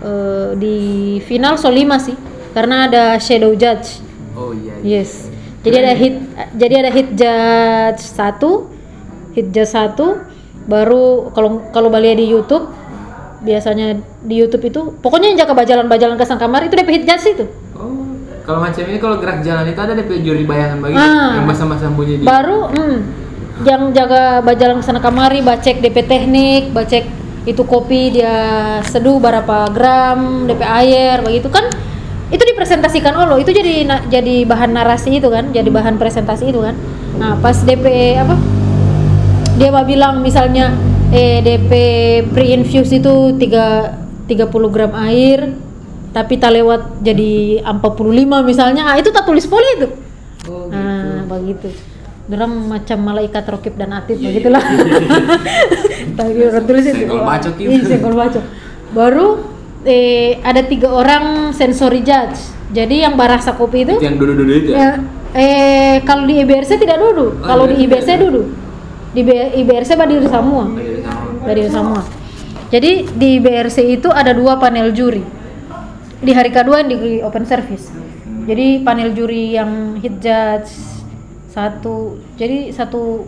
eh, di final so lima sih, karena ada shadow judge. Oh iya. iya. Yes. Jadi ada hit jadi ada hit judge satu, hit judge satu, baru kalau kalau balik di YouTube biasanya di YouTube itu pokoknya yang jaga bajalan-bajalan ke sang kamar itu DP hit itu. Oh, kalau macam ini kalau gerak jalan itu ada DP juri bayangan bagi Ah. yang masa-masa bunyi di. Baru hmm, yang jaga bajalan ke sana kamari bacek DP teknik, bacek itu kopi dia seduh berapa gram, DP air begitu kan itu dipresentasikan Allah itu jadi na- jadi bahan narasi itu kan jadi bahan presentasi itu kan nah pas DP apa dia mau bilang misalnya eh DP pre-infuse itu 3 30 gram air tapi tak lewat jadi 45 misalnya. Ah itu tak tulis poli itu. Oh, nah begitu. Dorang macam malaikat rokib dan atid Iya, begitulah. Tapi orang tulis itu. Senggol bacok itu. Iya, senggol bacok baru eh ada tiga orang sensory judge. Jadi yang barasa kopi itu yang dulu-dulu itu ya? ya eh kalau di IBRC tidak duduk. Oh, kalau di IBRC IBC duduk di IBRC berdiri semua berdiri semua jadi di IBRC itu ada dua panel juri. Di hari kedua di open service. Jadi panel juri yang hit judge satu jadi satu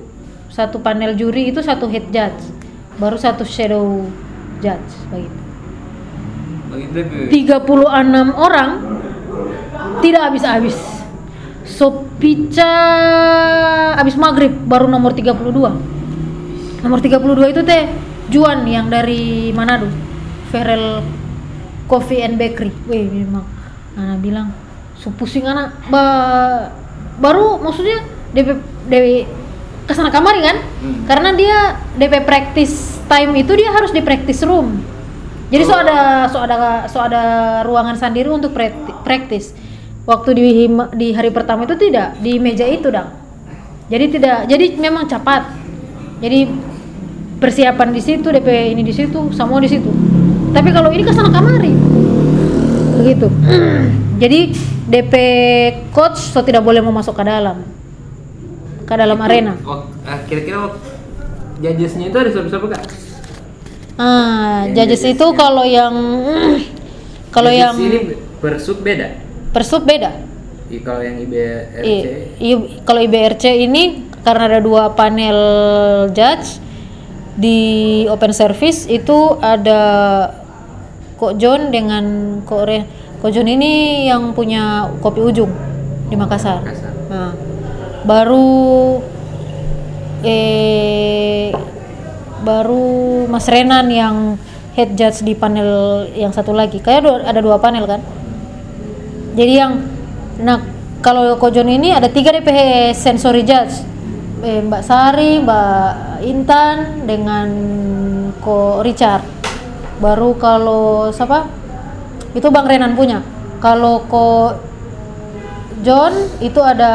satu panel juri itu satu hit judge baru satu shadow judge begitu. Begitu ke 36 orang tidak habis-habis. Sopica habis maghrib baru nomor 32. Nomor 32 itu teh Juan yang dari Manado. Ferel Coffee and Bakery. Wih, memang Ana bilang, "Su pusing anak ba baru maksudnya DP DP ke sana kamari kan? Hmm. Karena dia DP practice time itu dia harus di practice room. Jadi so Oh. ada so ada so ada ruangan sendiri untuk praktis. Waktu di di hari pertama itu tidak di meja itu dong. Jadi tidak jadi memang cepat. Jadi persiapan di situ DP ini di situ semua di situ. Tapi kalau ini ke sana kamari begitu. jadi DP coach so tidak boleh mau masuk ke dalam ke dalam arena. Wak- ah, Kira-kira judgesnya itu ada siapa-siapa kak? Ah, judges judges itu kalau yang kalau yang ini per sub beda. Persub beda. I- Kalau yang IBRC I- i- kalau IBRC ini karena ada dua panel judge di open service itu ada Kok John dengan Kok Re. Kok John ini yang punya kopi ujung di Makassar. Makassar. Nah, baru eh baru Mas Renan yang head judge di panel yang satu lagi. Kayak ada dua panel kan? Jadi yang nah kalau Kojon ini ada tiga DPH sensory judge. Eh, Mbak Sari, Mbak Intan dengan Ko Richard. Baru kalau siapa? Itu Bang Renan punya. Kalau Ko John itu ada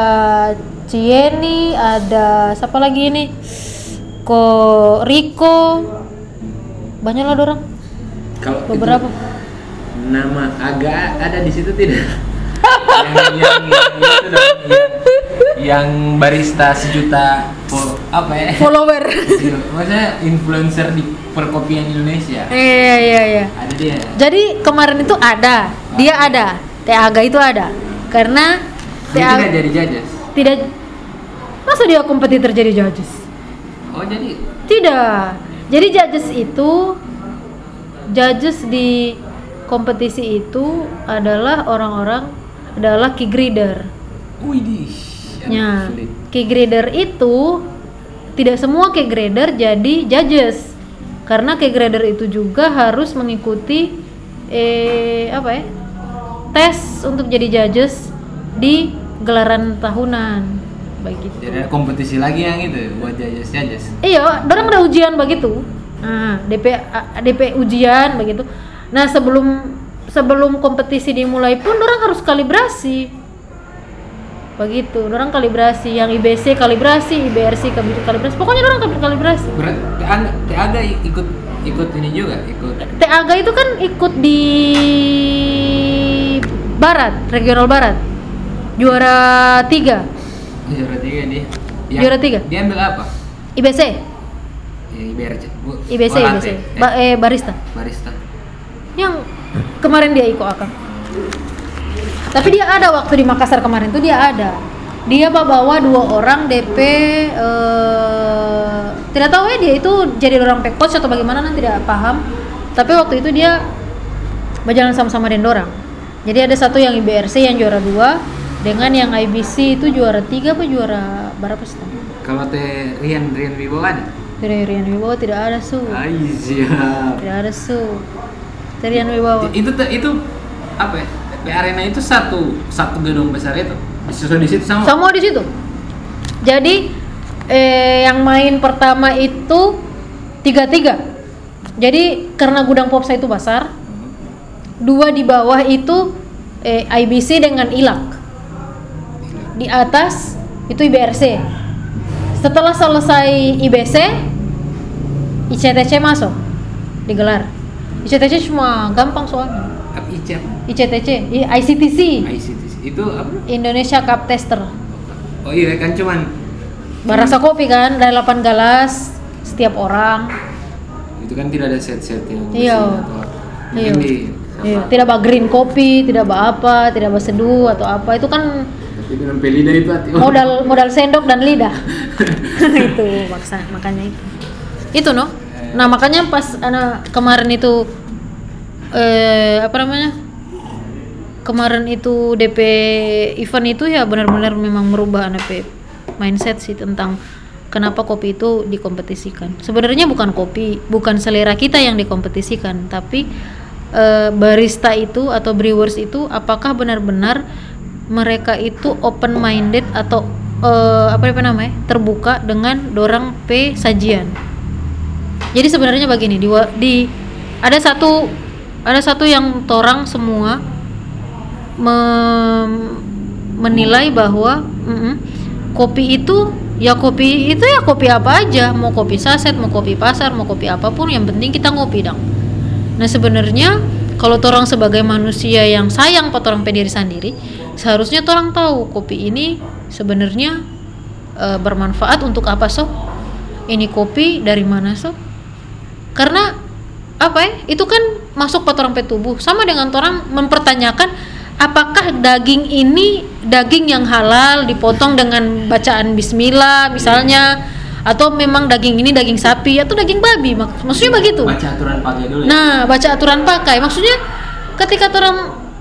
Cieni, ada siapa lagi ini? Ko Rico. Banyak lah orang. Kalau itu Beberapa. nama agak ada di situ tidak? Yang, yang, yang, itu dong, yang, yang barista sejuta apa ya? Follower. Maksudnya influencer di perkopian Indonesia. Iya iya iya. Ada dia. Jadi kemarin itu ada, dia ada, Teh Aga itu ada. Karena Dia Aga tidak jadi judges. tidak masa dia kompetitor jadi judges? Oh jadi Tidak. Jadi judges itu judges di kompetisi itu adalah orang-orang adalah key grader. Widih. Ya, key grader itu tidak semua key grader jadi judges. Karena key grader itu juga harus mengikuti eh apa ya? tes untuk jadi judges di gelaran tahunan. begitu Jadi ada kompetisi lagi yang itu buat jajas jajas. iya orang ada ujian begitu nah DP DP ujian begitu nah sebelum sebelum kompetisi dimulai pun orang harus kalibrasi begitu orang kalibrasi yang IBC kalibrasi IBRC kali- kalibrasi pokoknya orang kali- kalibrasi Berat, TAGA, TAGA ikut ikut ini juga, ikut TAGA itu kan ikut di Barat regional Barat juara tiga juara tiga dia. Juara tiga? Dia ambil apa? IBC Ya, IBRC. Bu, IBC. IBC Eh, Ba- eh, barista barista. yang kemarin dia ikut akang tapi dia ada waktu di Makassar kemarin tuh dia ada. Dia bawa dua orang DP eh, tidak tahu ya dia itu jadi orang coach atau bagaimana nanti tidak paham. Tapi waktu itu dia berjalan sama-sama dengan orang. Jadi ada satu yang IBRC yang juara dua dengan yang IBC itu juara tiga apa juara berapa sih? Kalau teh Rian Rian Wibowo ada? dari Rian Wibowo tidak ada su. Ay, siap. tidak ada su Rian Wibowo Itu itu apa ya? Di arena itu satu satu gedung besar itu. Disusun di situ sama. Semua di situ. Jadi eh, yang main pertama itu tiga tiga. Jadi karena gudang popsa itu besar, dua di bawah itu eh, IBC dengan ILAK. Di atas itu IBRC. Setelah selesai IBC, ICTC masuk digelar. ICTC cuma gampang soalnya. Apa ICAP? ICTC, I- ICTC, ICTC. Itu apa? Indonesia Cup Tester. Oh iya kan cuman Barasa kopi kan, dari 8 gelas setiap orang. itu kan tidak ada set-set yang Iya. Iya. Iya, tidak bah green kopi, tidak bah apa, tidak bah seduh atau apa. Itu kan tapi dengan pelida itu hati. modal modal sendok dan lidah. itu maksa makanya itu. Itu no. Nah, makanya pas anak kemarin itu eh apa namanya? Kemarin itu DP event itu ya benar-benar memang merubah anak mindset sih tentang kenapa kopi itu dikompetisikan. Sebenarnya bukan kopi, bukan selera kita yang dikompetisikan, tapi eh, barista itu atau brewers itu apakah benar-benar mereka itu open minded atau eh, apa namanya terbuka dengan dorang p sajian. Jadi sebenarnya begini di, di ada satu ada satu yang torang semua mem- menilai bahwa mm-mm, kopi itu ya kopi itu ya kopi apa aja. Mau kopi saset mau kopi pasar mau kopi apa pun yang penting kita ngopi dong. Nah sebenarnya kalau orang sebagai manusia yang sayang pada orang diri sendiri seharusnya orang tahu kopi ini sebenarnya eh, bermanfaat untuk apa so ini kopi dari mana so karena apa ya itu kan masuk ke orang tubuh. Sama dengan orang mempertanyakan apakah daging ini daging yang halal dipotong dengan bacaan bismillah misalnya? Atau memang daging ini daging sapi atau daging babi? Mak- maksudnya begitu. Baca aturan pakai dulu ya. nah baca aturan pakai. Maksudnya ketika orang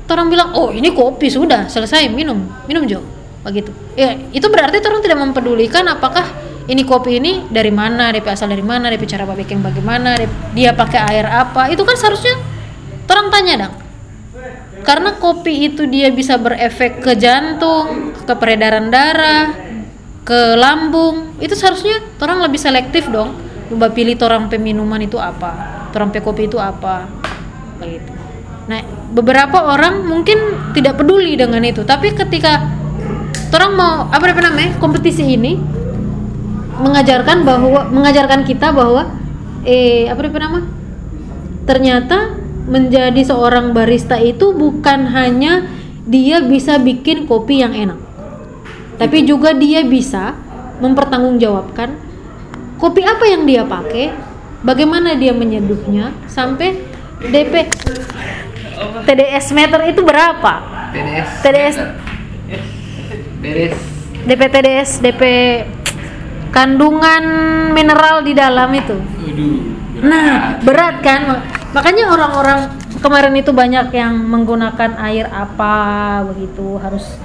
orang bilang oh ini kopi sudah selesai minum minum jo. Begitu. Ya itu berarti orang tidak mempedulikan apakah ini kopi ini dari mana? DP asal dari mana? DP cara bikin bagaimana? Dia pakai air apa? Itu kan seharusnya orang tanya dong karena kopi itu dia bisa berefek ke jantung ke peredaran darah ke lambung. Itu seharusnya orang lebih selektif dong. Coba pilih orang peminuman itu apa? Orang kopi itu apa? Begitu nah beberapa orang mungkin tidak peduli dengan itu. Tapi ketika orang mau apa namanya kompetisi ini mengajarkan bahwa mengajarkan kita bahwa eh apa nama ternyata menjadi seorang barista itu bukan hanya dia bisa bikin kopi yang enak tapi juga dia bisa mempertanggungjawabkan kopi apa yang dia pakai bagaimana dia menyeduhnya sampai DP TDS meter itu berapa? TDS TDS. TDS DP TDS DP kandungan mineral di dalam itu Nah, berat kan? Mak- Makanya orang-orang kemarin itu banyak yang menggunakan air apa begitu, harus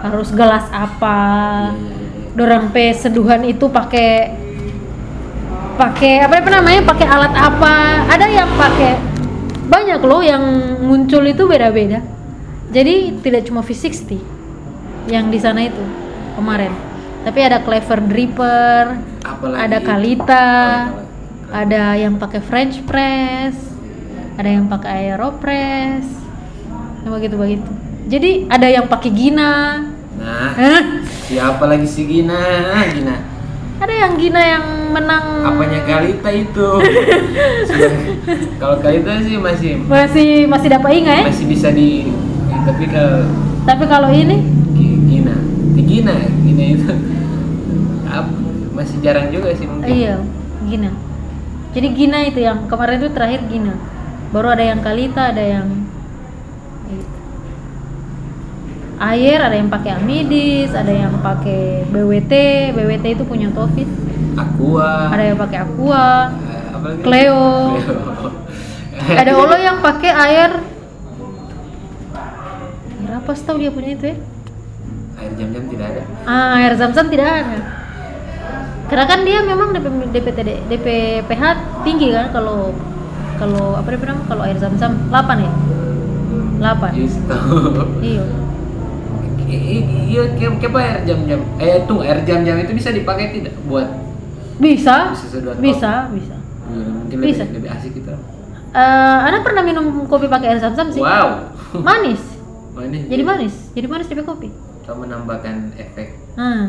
harus gelas apa. Dorang pe seduhan itu pakai pakai apa namanya? Pakai alat apa? Ada yang pakai banyak loh yang muncul itu beda-beda. Jadi tidak cuma V60 yang di sana itu kemarin. Tapi ada clever dripper Apalagi ada itu? kalita Oh, ada yang pakai french press ada yang pakai aeropress yang begitu begitu jadi ada yang pakai gina Nah, siapa lagi si Gina? Ah, Gina. ada yang gina yang menang Apanya Kalita itu? Kalau Kalita sih masih masih masih dapat ingat ya masih bisa di tapi kalau tapi kalau ini Gi- Gina, di Gina, Gina itu? Masih jarang juga sih mungkin. iya gina jadi gina itu yang kemarin itu terakhir gina baru ada yang kalita ada yang air ada yang pakai amidis ada yang pakai BWT BWT itu punya Taufik Aqua. ada yang pakai aqua eh? Cleo. Cleo. ada Olo yang pakai air air apa tahu dia punya itu ya Air jam-jam tidak ada. ah, air zam-zam tidak ada karena kan dia memang DP, DPTD DPPH tinggi kan kalau kalau apa dia namanya kalau air zam-zam 8 ya 8 Yes, tahu. iya Iya, kayak kayak apa air jam-jam? Eh, tuh air jam-jam itu bisa dipakai tidak buat bisa Bisa bisa bisa Hmm, mungkin Bisa. lebih, lebih asik gitu. Eh, Ana pernah minum kopi pakai air zam-zam sih Wow. manis Manis. jadi manis jadi manis DP kopi Atau menambahkan efek hmm.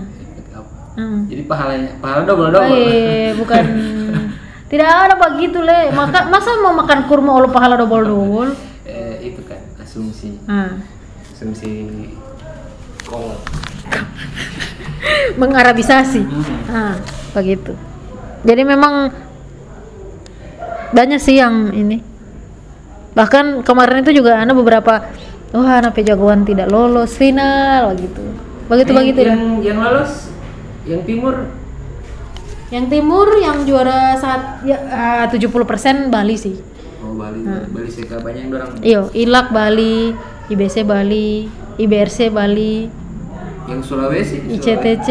Hmm. Jadi pahalanya pahala double double. Eh, bukan tidak ada begitu le. Maka masa mau makan kurma olo pahala double double? eh, itu kan asumsi Nah, asumsi kolot. mengarabisasi. Hmm. Nah, begitu. Jadi memang banyak sih yang ini. Bahkan kemarin itu juga ada beberapa wah anak jagoan tidak lolos final gitu. Begitu Eh, begitu dah. yang yang lolos yang timur? Yang timur yang juara saat ya ah, 70% Bali sih. oh Bali. Bali Seka banyak yang orang Iyo, Ilak Bali, IBC Bali, IBRC Bali, yang Sulawesi. ICTC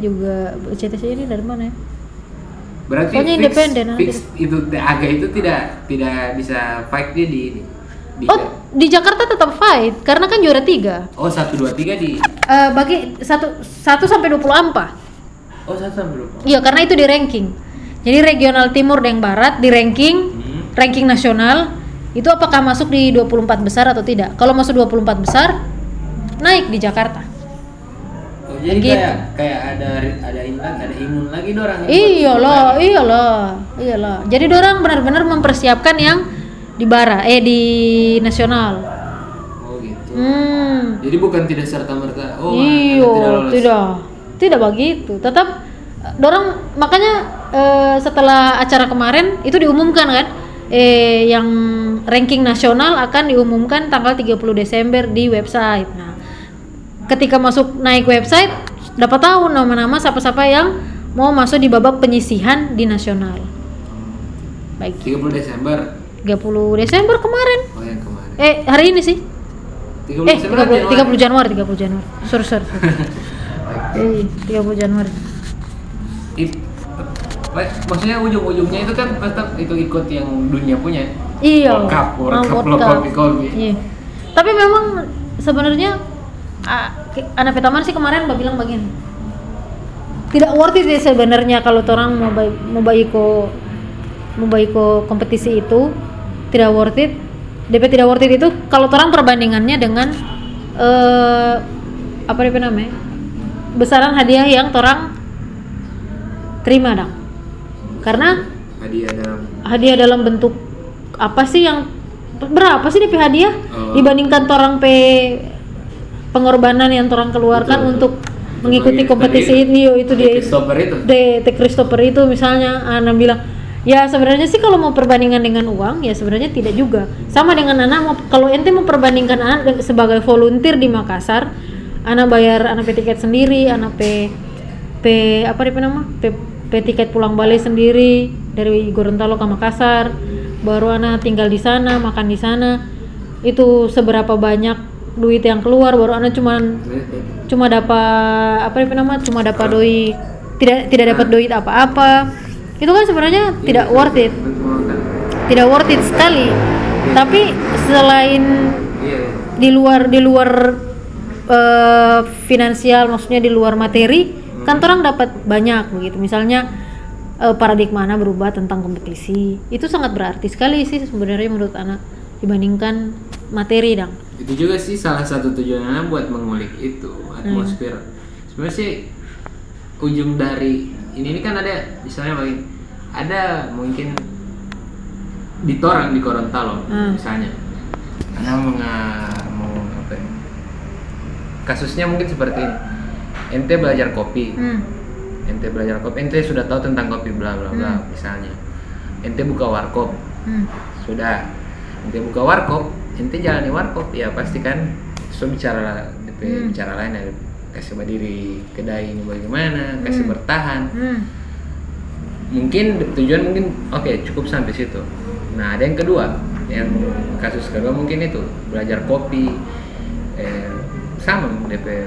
juga. ICTC ini dari mana ya? berarti Pokoknya fix, independen, fix itu aga itu tidak tidak bisa fight dia di di, Oh, di Jakarta tetap fight karena kan juara tiga. oh satu dua tiga di Eh, bagi satu satu sampai 20 ampa. oh satu sampai lupa Iya, karena itu di ranking. Jadi regional timur dan barat di ranking, Hmm. ranking nasional itu apakah masuk di 24 besar atau tidak? Kalau masuk 24 besar, naik di Jakarta. oh jadi Gitu. kayak kayak ada ada imun ada imun lagi dorang Iya loh, iya loh, iya loh. Jadi orang benar-benar mempersiapkan yang di bara, eh di nasional. oh gitu Hmm. jadi bukan tidak serta merta oh iyo, tidak lolos tidak, tidak begitu. Tetap eh, dorang makanya eh, setelah acara kemarin itu diumumkan kan, eh yang ranking nasional akan diumumkan tanggal 30 Desember di website. Nah, ketika masuk naik website dapat tahu nama-nama siapa-siapa yang mau masuk di babak penyisihan di nasional. Baik, 30 Desember 30 Desember kemarin. oh yang kemarin Eh, hari ini sih. 30 Eh, Desember 30, 30 Januari, 30 Januari. Sorry. sorry. Eh, 30 Januari. It- maksudnya ujung-ujungnya itu kan tetap itu ikut yang dunia punya Iya. World Cup, World Ah, Cup, World lo Cup. kopi-kopi. Iya. Tapi memang sebenarnya anak petaman sih kemarin mbak bilang begini. Tidak worth it ya sebenarnya kalau orang mau baik mau baiko mau baiko kompetisi itu tidak worth it. DP tidak worth it itu kalau orang perbandingannya dengan eh apa DP namanya? Besaran hadiah yang orang terima dong. Karena hadiah dalam hadiah dalam bentuk apa sih yang berapa sih DP hadiah Oh. dibandingkan torang pe pengorbanan yang torang keluarkan Betul, untuk betul. mengikuti Tadi- kompetisi ini yo, itu dia Christopher itu de. Christopher itu misalnya Ana bilang ya sebenarnya sih kalau mau perbandingan dengan uang ya sebenarnya tidak juga. Sama dengan anak mau kalau ente mau perbandingkan anak de- sebagai volunteer di Makassar anak bayar anak pe tiket sendiri anak pe pe apa dia nama pe, pe tiket pulang balik sendiri dari Gorontalo ke Makassar baru anak tinggal di sana makan di sana. Itu seberapa banyak duit yang keluar baru anak cuman cuma dapat apa itu nama cuma dapat doi tidak tidak dapat duit apa-apa itu kan sebenarnya tidak worth it. Tidak worth it sekali. Tapi selain di luar di luar eh, finansial maksudnya di luar materi kan orang dapat banyak begitu. Misalnya eh, paradigma anak berubah tentang kompetisi. Itu sangat berarti sekali sih sebenarnya menurut anak dibandingkan materi dong itu juga sih salah satu tujuan anak buat mengulik itu atmosfer. Sebenarnya sih ujung dari ini, ini kan ada misalnya bagi ada mungkin di Torang di Gorontalo Hmm. misalnya anak mau nga- mau apa ya kasusnya mungkin seperti ini ente belajar kopi hmm. ente belajar kopi ente sudah tahu tentang kopi bla bla bla Hmm. misalnya ente buka warkop Hmm. sudah ente buka warkop ente jalani warkop ya pasti kan so bicara lah DP Hmm. bicara lain ya kasih berdiri kedai ini bagaimana kasih Hmm. bertahan Hmm. Mungkin tujuan mungkin oke cukup sampai situ. Nah ada yang kedua yang kasus kedua mungkin itu belajar kopi eh, sama DP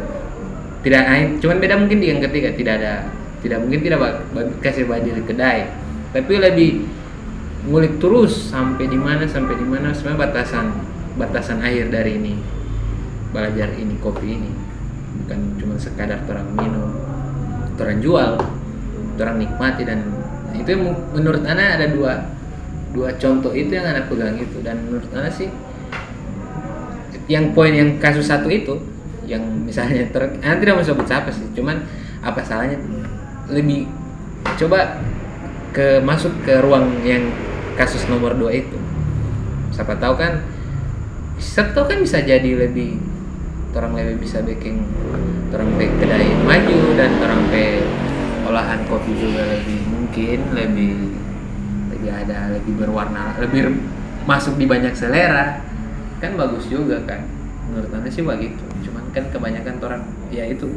tidak lain cuman beda mungkin di yang ketiga tidak ada tidak mungkin tidak kasih berdiri kedai. Tapi lebih ngulik terus sampai di mana sampai di mana sebenarnya batasan batasan akhir dari ini belajar ini kopi ini. Bukan cuma sekadar orang minum orang jual orang nikmati dan itu menurut Ana ada dua dua contoh itu yang Ana pegang itu. Dan menurut Ana sih yang poin yang kasus satu itu yang misalnya ter Ana tidak mau sebut siapa sih cuman apa salahnya? Lebih coba ke masuk ke ruang yang kasus nomor dua itu. Siapa tahu kan siapa tahu kan bisa jadi lebih orang lebih bisa bikin orang pe kedai maju dan orang pe olahan kopi juga lebih mungkin lebih lebih ada lebih berwarna lebih masuk di banyak selera. Kan bagus juga kan? Menurut anda sih begitu. Cuman kan kebanyakan orang ya itu.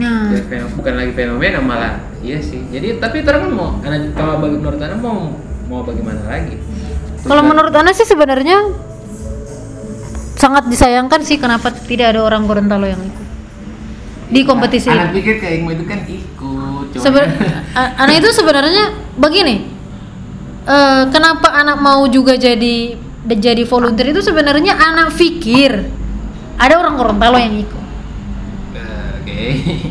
Nah, Ya, bukan lagi fenomena malah iya sih. Jadi tapi orang kan mau kalau bagi menurut anda mau mau bagaimana lagi? Kalau menurut Anda sih sebenarnya sangat disayangkan sih kenapa tidak ada orang Gorontalo yang ikut di kompetisi anak ini. pikir kayak itu kan ikut Seben- anak itu sebenarnya begini. eh, kenapa anak mau juga jadi jadi volunteer itu sebenarnya anak pikir ada orang Gorontalo yang ikut. Oke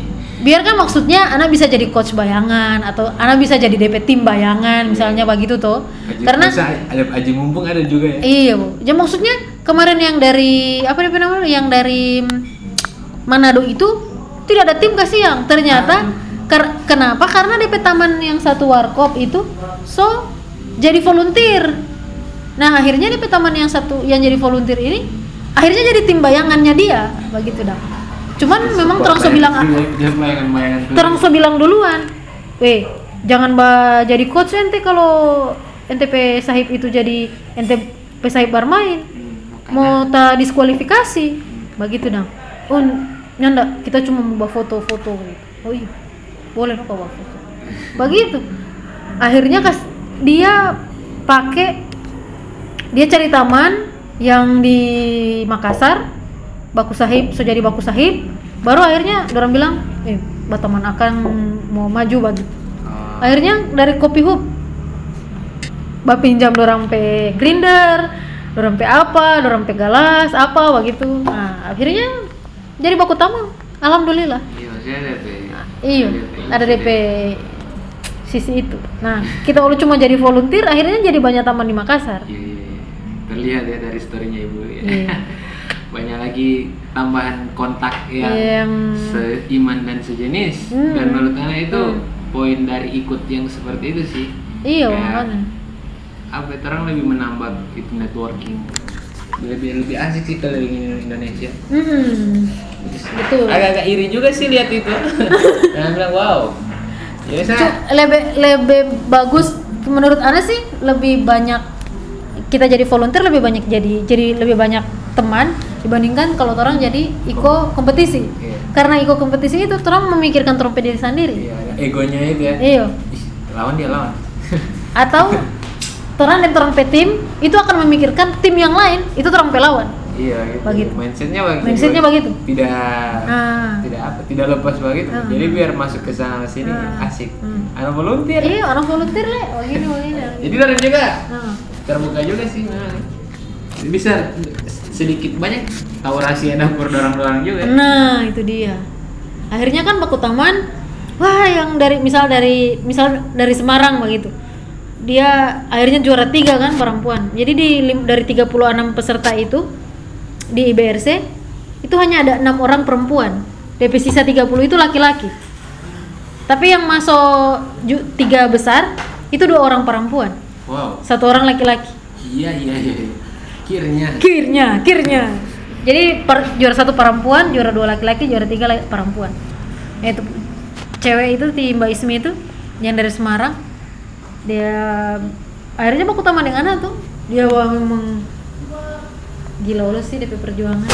Biarkan maksudnya anak bisa jadi coach bayangan atau anak bisa jadi DP tim bayangan misalnya begitu tuh. Aji, Karena ada aji mumpung ada juga ya Iya, Bu. Ya maksudnya kemarin yang dari apa namanya? Yang dari Manado itu tidak ada tim kasih yang ternyata ker- kenapa? Karena DP Taman yang satu warkop itu so jadi volunteer. Nah, akhirnya DP Taman yang satu yang jadi volunteer ini akhirnya jadi tim bayangannya dia, begitu dah. Cuman memang terang so bilang dia bayangan bayangan terang so bilang duluan. Weh, jangan ba jadi coach ente kalau NTP Sahib itu jadi NTP Sahib bermain mau ta diskualifikasi begitu dong oh nyanda kita cuma mau bawa foto-foto. Gitu oh iya boleh kok bawa foto. Begitu. Akhirnya kas dia pakai dia cari taman yang di Makassar Baku Sahib so jadi Baku Sahib. Baru akhirnya orang bilang eh Bataman akan mau maju begitu Oh, akhirnya dari kopi hub bapak pinjam dorang pe grinder dorang pe apa dorang pe galas apa begitu. Nah akhirnya jadi baku tamu. Alhamdulillah. Iya maksudnya ada DP iya ada DP sisi itu. Nah kita ulu cuma jadi volunteer akhirnya jadi banyak taman di Makassar. Iya iya iya. terlihat ya dari storynya ibu ya. Iya. banyak lagi tambahan kontak yang Yang- seiman dan sejenis. Hmm. dan menurut Ana itu Hmm. poin dari ikut yang seperti itu sih. Iya Kayak, makanya. apa ya, orang lebih menambah itu networking lebih lebih asik sih kalau di Indonesia. Hmm, betul. Agak-agak iri juga sih lihat itu. Dan bilang wow. Ya lebih lebih bagus menurut Ana sih lebih banyak kita jadi volunteer lebih banyak jadi jadi lebih banyak teman dibandingkan kalau orang jadi iko kompetisi. Iya. karena iko kompetisi itu orang memikirkan trompet diri sendiri. Iya, ada egonya itu ya. Iya. Ih, lawan dia lawan. Atau orang dan orang tim itu akan memikirkan tim yang lain itu orang pelawan iya gitu. Begitu. mindsetnya begitu Mindsetnya begitu. tidak Ah. tidak apa tidak lepas begitu Ah. jadi biar masuk ke sana sini Ah. asik Hmm. anak volunteer iya orang volunteer le begini begini jadi orang juga Nah. terbuka juga sih nah. Bisa sedikit banyak tahu rahasia dapur dorang-dorang juga Nah, itu dia. Akhirnya kan baku taman wah yang dari misal dari misal dari Semarang begitu dia akhirnya juara tiga kan perempuan. Jadi di dari 36 peserta itu di IBRC itu hanya ada enam orang perempuan. DP sisa 30 itu laki-laki. Tapi yang masuk tiga besar itu dua orang perempuan. Wow. satu orang laki-laki. Iya iya iya. Kirnya. kirnya kirnya. Jadi per- juara satu perempuan juara dua laki-laki juara tiga perempuan. Itu cewek itu di Mbak Ismi itu yang dari Semarang dia akhirnya baku taman dengan Ana tuh dia wah memang gila ulah sih DP perjuangan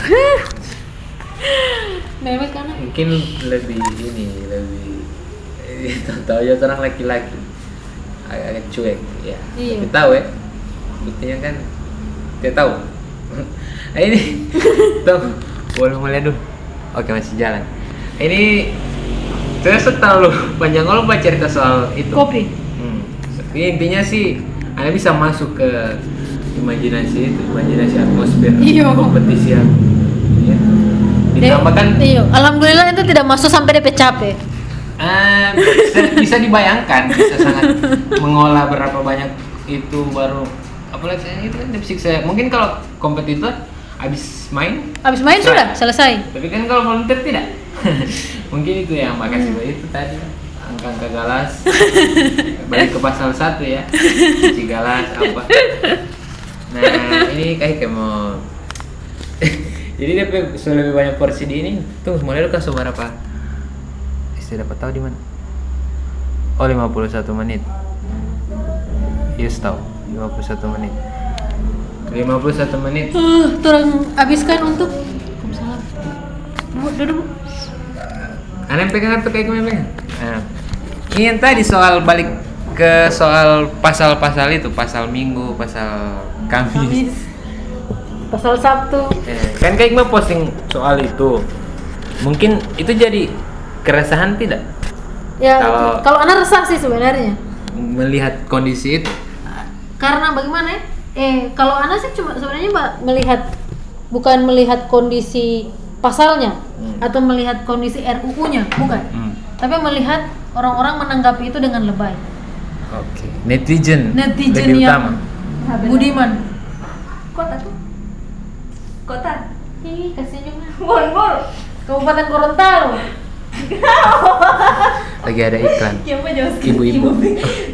mewek karena Mungkin lebih ini lebih eh, tahu ya orang laki-laki agak cuek ya. Iya. Tapi tahu ya. Buktinya kan dia tahu. nah, ini tuh boleh mulai dulu. Oke masih jalan. Ini saya tahu lu panjang lu baca cerita soal itu. kopi Hmm. Tapi intinya sih Anda bisa masuk ke imajinasi itu, imajinasi atmosfer Iya. kompetisi yang ya. Dia- Ditambahkan iya alhamdulillah itu tidak masuk sampai DP capek eh, bisa, bisa dibayangkan, bisa sangat mengolah berapa banyak itu baru apalagi saya itu kan disiksa. Mungkin kalau kompetitor habis main habis main sudah selesai tapi kan kalau volunteer tidak mungkin itu yang makasih buat itu tadi angka-angka galas. Balik ke pasal satu ya. Cuci galas apa? Nah ini kayak mau jadi dia sudah lebih banyak porsi di ini. Tuh mulai lu kasih berapa? Istri dapat tahu di mana? Oh 51 menit. Yes tahu 51 menit. 51 menit. Uh, turang habiskan untuk. Bu, duduk. Bu. Aneh pegang atau kayak pegang? Nah, ini yang tadi soal balik ke soal pasal-pasal itu, pasal Minggu, pasal Kamis. Pasal Sabtu. Eh, kan kayak gue posting soal itu. Mungkin itu jadi keresahan tidak Ya, Kalau- kalau anak resah sih sebenarnya. melihat kondisi itu? Karena bagaimana ya? Eh, kalau anak sih cuma sebenarnya Mbak melihat bukan melihat kondisi pasalnya Hmm. atau melihat kondisi RUU-nya, bukan. Hmm. Tapi melihat orang-orang menanggapi itu dengan lebay. Oke. Netizen, Netizen lebih yang utama. budiman. Kota tuh. Kota. Ih, kasihan juga. Bol bol. Kabupaten Gorontalo. Lagi ada iklan. Ibu-ibu.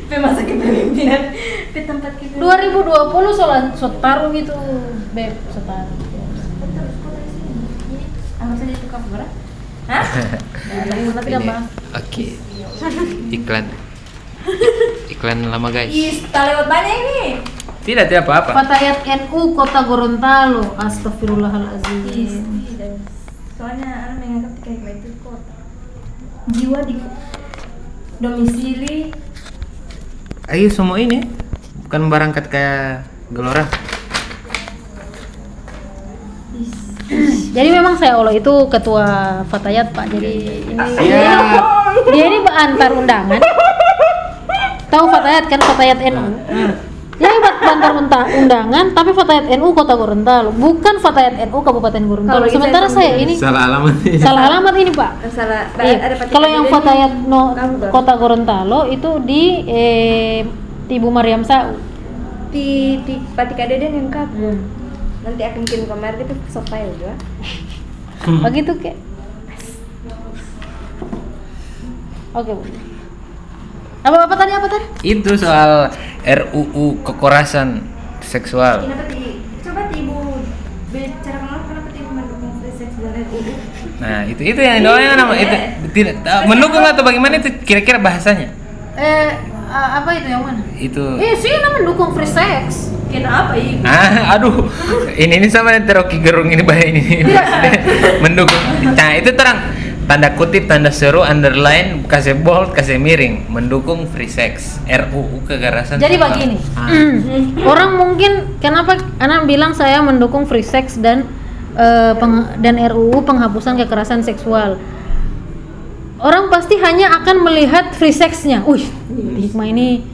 Pe masa kepemimpinan. Pe tempat kita. 2020 soal sotaru gitu, beb, sotaru. Terus kota di sini. Anggap saja itu kamu berapa? Hah? Gampang. Oke. Iklan. Iklan lama guys. Ih, tak lewat banyak ini. Tidak, tidak apa-apa. Fatayat NU Kota Gorontalo. Astagfirullahalazim. Soalnya anak menganggap kayak itu kota. Jiwa di domisili Ayo semua ini bukan berangkat kayak Gelora. Jadi memang saya Allah itu ketua Fatayat Pak. Jadi ini Iya. dia ini antar undangan. Tahu Fatayat kan Fatayat NU. Nah, Jadi buat bantar undangan tapi Fatayat NU Kota Gorontalo, bukan Fatayat NU Kabupaten Gorontalo. Kalau Sementara saya saya ini Salah alamat. salah alamat ini Pak. salah Iya. Kalau yang Fatayat no. Kota Gorontalo itu di eh, Ibu Mariam Sau. di di Pati Kadeden yang kampung. Hmm. Nanti akan kirim kamar itu sofa juga. Begitu kek. Oke, Bu. Apa apa tadi apa tadi? Itu soal RUU kekerasan seksual. Kenapa? Coba ibu bicara kenapa kenapa ti mendukung free sex dan RUU? Nah, itu itu yang doanya nama itu tidak ah, mendukung atau bagaimana itu kira-kira bahasanya? Eh apa itu yang mana? Itu Eh, sih nama mendukung free sex. Kenapa ibu? Ah, aduh. Ini ini sama nanti Rocky Gerung ini bahaya ini. mendukung. Nah, itu terang tanda kutip tanda seru underline kasih bold kasih miring mendukung free sex RUU kekerasan Jadi seksual. begini. Ah. Orang mungkin kenapa anak bilang saya mendukung free sex dan eh, peng- dan RUU penghapusan kekerasan seksual. Orang pasti hanya akan melihat free sexnya. Wih, hikmah ini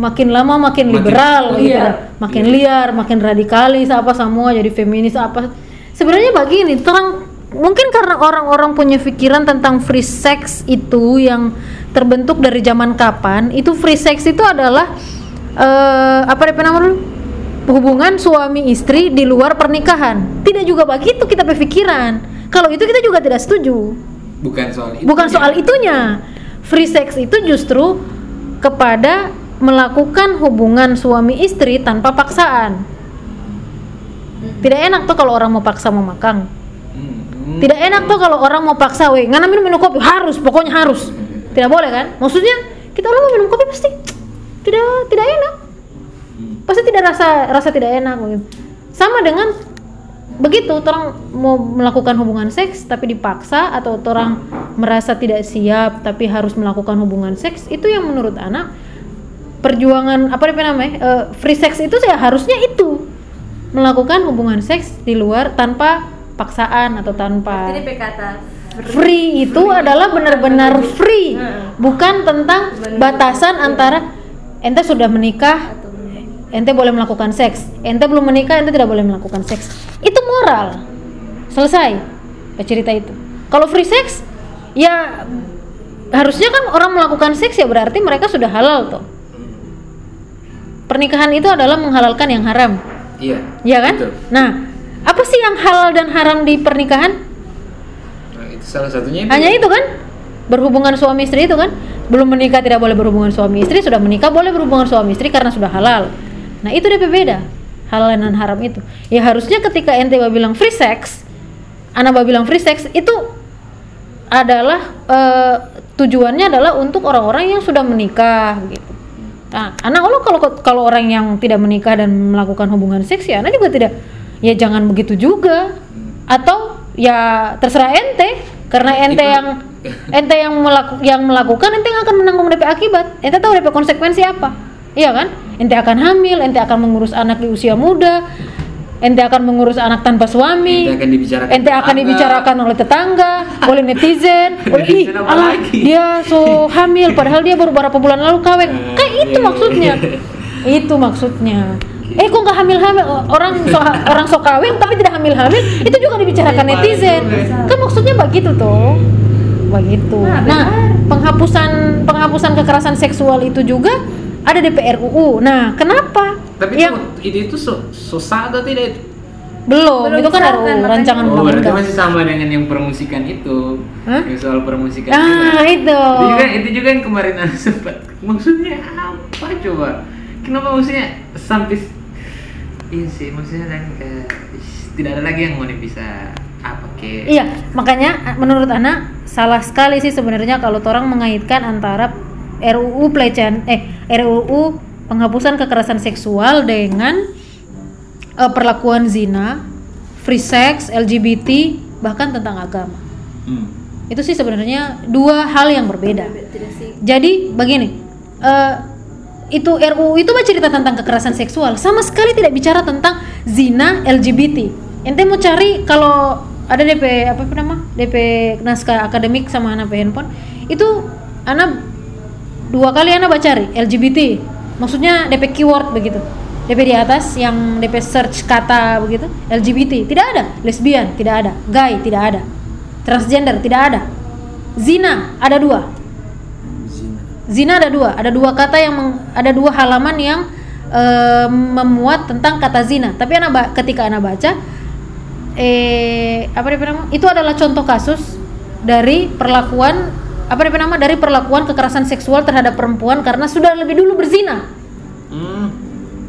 makin lama makin, Makin liberal, gitu. liar. makin liar, makin radikalis, apa semua jadi feminis apa. Sebenarnya begini, terang mungkin karena orang-orang punya pikiran tentang free sex itu yang terbentuk dari zaman kapan itu free sex itu adalah eh apa DP nama dulu? Hubungan suami istri di luar pernikahan. Tidak juga begitu kita berpikiran. Kalau itu kita juga tidak setuju. Bukan soal itu bukan soal itunya. Free sex itu justru kepada melakukan hubungan suami istri tanpa paksaan. Tidak enak tuh kalau orang mau paksa mau makan. Hmm. tidak enak tuh kalau orang mau paksa weh ngana minum minum kopi. Harus pokoknya harus. Tidak boleh kan? Maksudnya kita orang mau minum kopi pasti tidak tidak enak. Hmm. pasti tidak rasa rasa tidak enak begitu. sama dengan begitu orang mau melakukan hubungan seks tapi dipaksa atau orang merasa tidak siap tapi harus melakukan hubungan seks itu yang menurut anak perjuangan apa namanya eh, free sex itu ya harusnya itu. Melakukan hubungan seks di luar tanpa paksaan atau tanpa Jadi kata free. Itu adalah benar-benar free. bukan tentang batasan antara ente sudah menikah ente boleh melakukan seks ente belum menikah ente tidak boleh melakukan seks. Itu moral. Selesai. Cerita itu. Kalau free sex ya harusnya kan orang melakukan seks ya berarti mereka sudah halal tuh pernikahan itu adalah menghalalkan yang haram. Iya ya kan? betul. nah apa sih yang halal dan haram di pernikahan? Nah, itu salah satunya itu. Hanya itu kan? Berhubungan suami istri itu kan? Belum menikah tidak boleh berhubungan suami istri sudah menikah boleh berhubungan suami istri karena sudah halal. Nah itu DP beda halal dan haram itu. Ya harusnya ketika ente bilang free sex anak bilang free sex itu adalah eh, tujuannya adalah untuk orang-orang yang sudah menikah gitu nah anak lo kalau kalau orang yang tidak menikah dan melakukan hubungan seks ya anak juga tidak ya jangan begitu juga. Atau ya terserah ente karena ente yang ente yang melaku, yang melakukan ente yang akan menanggung DP akibat. Ente tahu DP konsekuensi apa. Iya kan? Ente akan hamil ente akan mengurus anak di usia muda ente akan mengurus anak tanpa suami. Ente akan dibicarakan ente akan tetangga. dibicarakan oleh tetangga oleh netizen. Oleh ih alah lagi?" dia so hamil padahal dia baru beberapa bulan lalu kawin. Kayak itu maksudnya. Itu maksudnya. Eh kok nggak hamil hamil orang so orang so kawin tapi tidak hamil hamil itu juga dibicarakan Iya, netizen. betul. kan maksudnya begitu tuh begitu. Nah, nah penghapusan penghapusan kekerasan seksual itu juga ada di PRUU nah kenapa tapi yang itu itu itu so, so sah atau tidak itu? Belum, Belum itu kan RUU makanya. rancangan oh berarti undang-undang masih sama dengan yang permusikan itu. Hah? yang soal permusikan ah itu itu. juga itu juga yang kemarin aku sempat. Maksudnya apa coba? Kenapa maksudnya sampai iya sih maksudnya dan eh, tidak ada lagi yang mau bisa apa ke? Iya, makanya menurut anak salah sekali sih sebenarnya kalau orang mengaitkan antara RUU pelecehan eh RUU penghapusan kekerasan seksual dengan eh, perlakuan zina, free sex, LGBT, bahkan tentang agama. Hmm. Itu sih sebenarnya dua hal yang berbeda. Jadi begini, eh, itu RUU itu mah cerita tentang kekerasan seksual, sama sekali tidak bicara tentang zina LGBT. Ente mau cari kalau ada DP apa nama DP naskah akademik sama anak handphone itu anak dua kali anak baca cari LGBT, maksudnya DP keyword begitu. DP di atas yang DP search kata begitu. LGBT tidak ada. Lesbian tidak ada. Gay tidak ada. Transgender tidak ada. Zina ada dua. Zina ada dua, ada dua kata yang meng- ada dua halaman yang eh, memuat tentang kata zina. Tapi anak ketika anak baca, eh apa dia nama? Itu adalah contoh kasus dari perlakuan apa dia nama? Dari perlakuan kekerasan seksual terhadap perempuan karena sudah lebih dulu berzina. Hmm.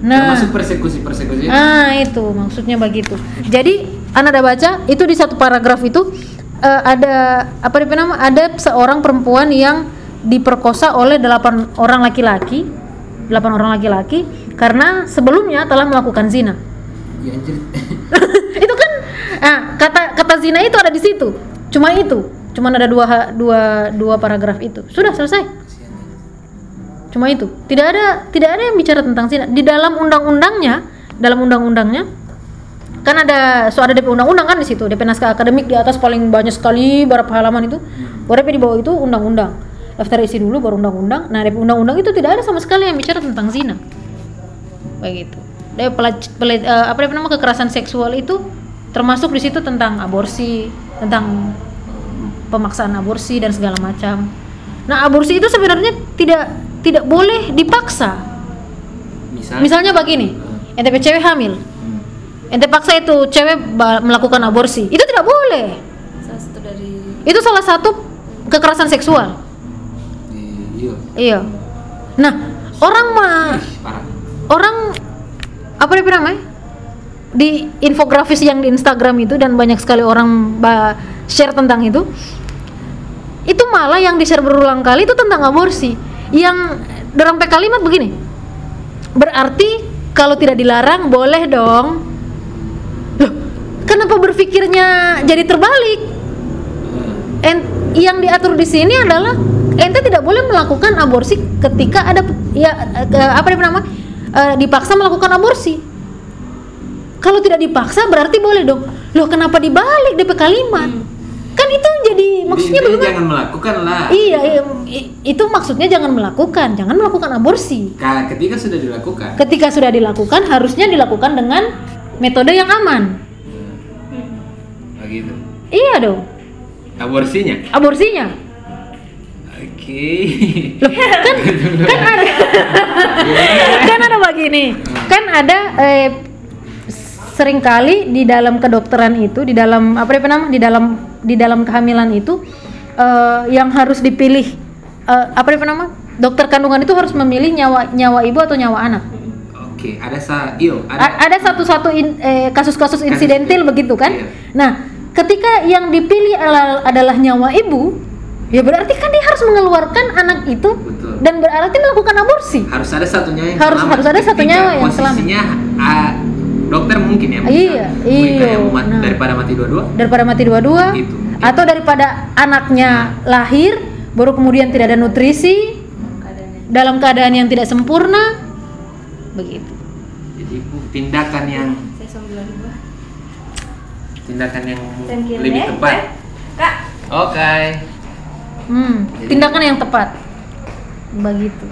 Nah. termasuk persekusi persekusi Ah itu maksudnya begitu. Jadi anak ada baca itu di satu paragraf itu eh, ada apa dia nama? Ada seorang perempuan yang diperkosa oleh delapan orang laki-laki, delapan orang laki-laki karena sebelumnya telah melakukan zina. ya anjir itu kan ah, kata kata zina itu ada di situ. Cuma itu, cuma ada dua dua dua paragraf itu. Sudah selesai. Cuma itu. Tidak ada tidak ada yang bicara tentang zina. Di dalam undang-undangnya, dalam undang-undangnya kan ada so ada DP undang-undang kan di situ. DP naskah akademik di atas paling banyak sekali berapa halaman itu. Baru di bawah itu undang-undang. Daftar isi dulu baru undang-undang. Nah, DP undang-undang itu tidak ada sama sekali yang bicara tentang zina. DP pelac- pele- eh, apa DP nama kekerasan seksual itu termasuk di situ tentang aborsi, tentang pemaksaan aborsi dan segala macam. Nah, aborsi itu sebenarnya tidak tidak boleh dipaksa. Misal, Misalnya begini, ente cewek hamil, Hmm. ente paksa itu cewek melakukan aborsi, itu tidak boleh. Salah satu dari Itu salah satu kekerasan seksual. Iya. Iya. Nah, orang mah orang apa dia namanya di infografis yang di Instagram itu dan banyak sekali orang ba- share tentang itu itu malah yang di share berulang kali itu tentang aborsi yang dorong kalimat begini berarti kalau tidak dilarang boleh dong loh kenapa berpikirnya jadi terbalik Hmm. En, yang diatur di sini adalah ente tidak boleh melakukan aborsi ketika ada ya apa namanya eh, dipaksa melakukan aborsi. Kalau tidak dipaksa berarti boleh dong. Loh kenapa dibalik DP kalimat? Kan itu jadi maksudnya Jadi, bagaimana? jangan melakukan lah. Iya, iya, itu maksudnya jangan melakukan, jangan melakukan aborsi. Ka- Ketika sudah dilakukan. Ketika sudah dilakukan harusnya dilakukan dengan metode yang aman. Oh, gitu. Iya dong, Aborsinya. aborsinya. Oke. kan kan ada kan ada begini kan ada eh, sering kali di dalam kedokteran itu di dalam apa dia nama di dalam di dalam kehamilan itu eh, yang harus dipilih eh, apa dia nama dokter kandungan itu harus memilih nyawa nyawa ibu atau nyawa anak Oke, ada sa iyo, A- ada ada satu-satu in- eh, kasus-kasus insidentil begitu kan Iya. nah ketika yang dipilih adalah, adalah nyawa ibu ya berarti kan dia harus mengeluarkan anak itu Betul. dan berarti melakukan aborsi harus ada satunya yang Harus- selamat. harus ada satu nyawa yang selamat. posisinya dokter mungkin ya bisa Iya, mereka iya, yang nah. daripada mati dua-dua? Daripada mati dua-dua Gitu. atau daripada anaknya lahir baru kemudian tidak ada nutrisi keadaannya. dalam keadaan yang tidak sempurna begitu. Jadi bu- tindakan yang tindakan yang lebih ya, tepat. Kak. oke. Hmm, Jadi- tindakan yang tepat. Begitu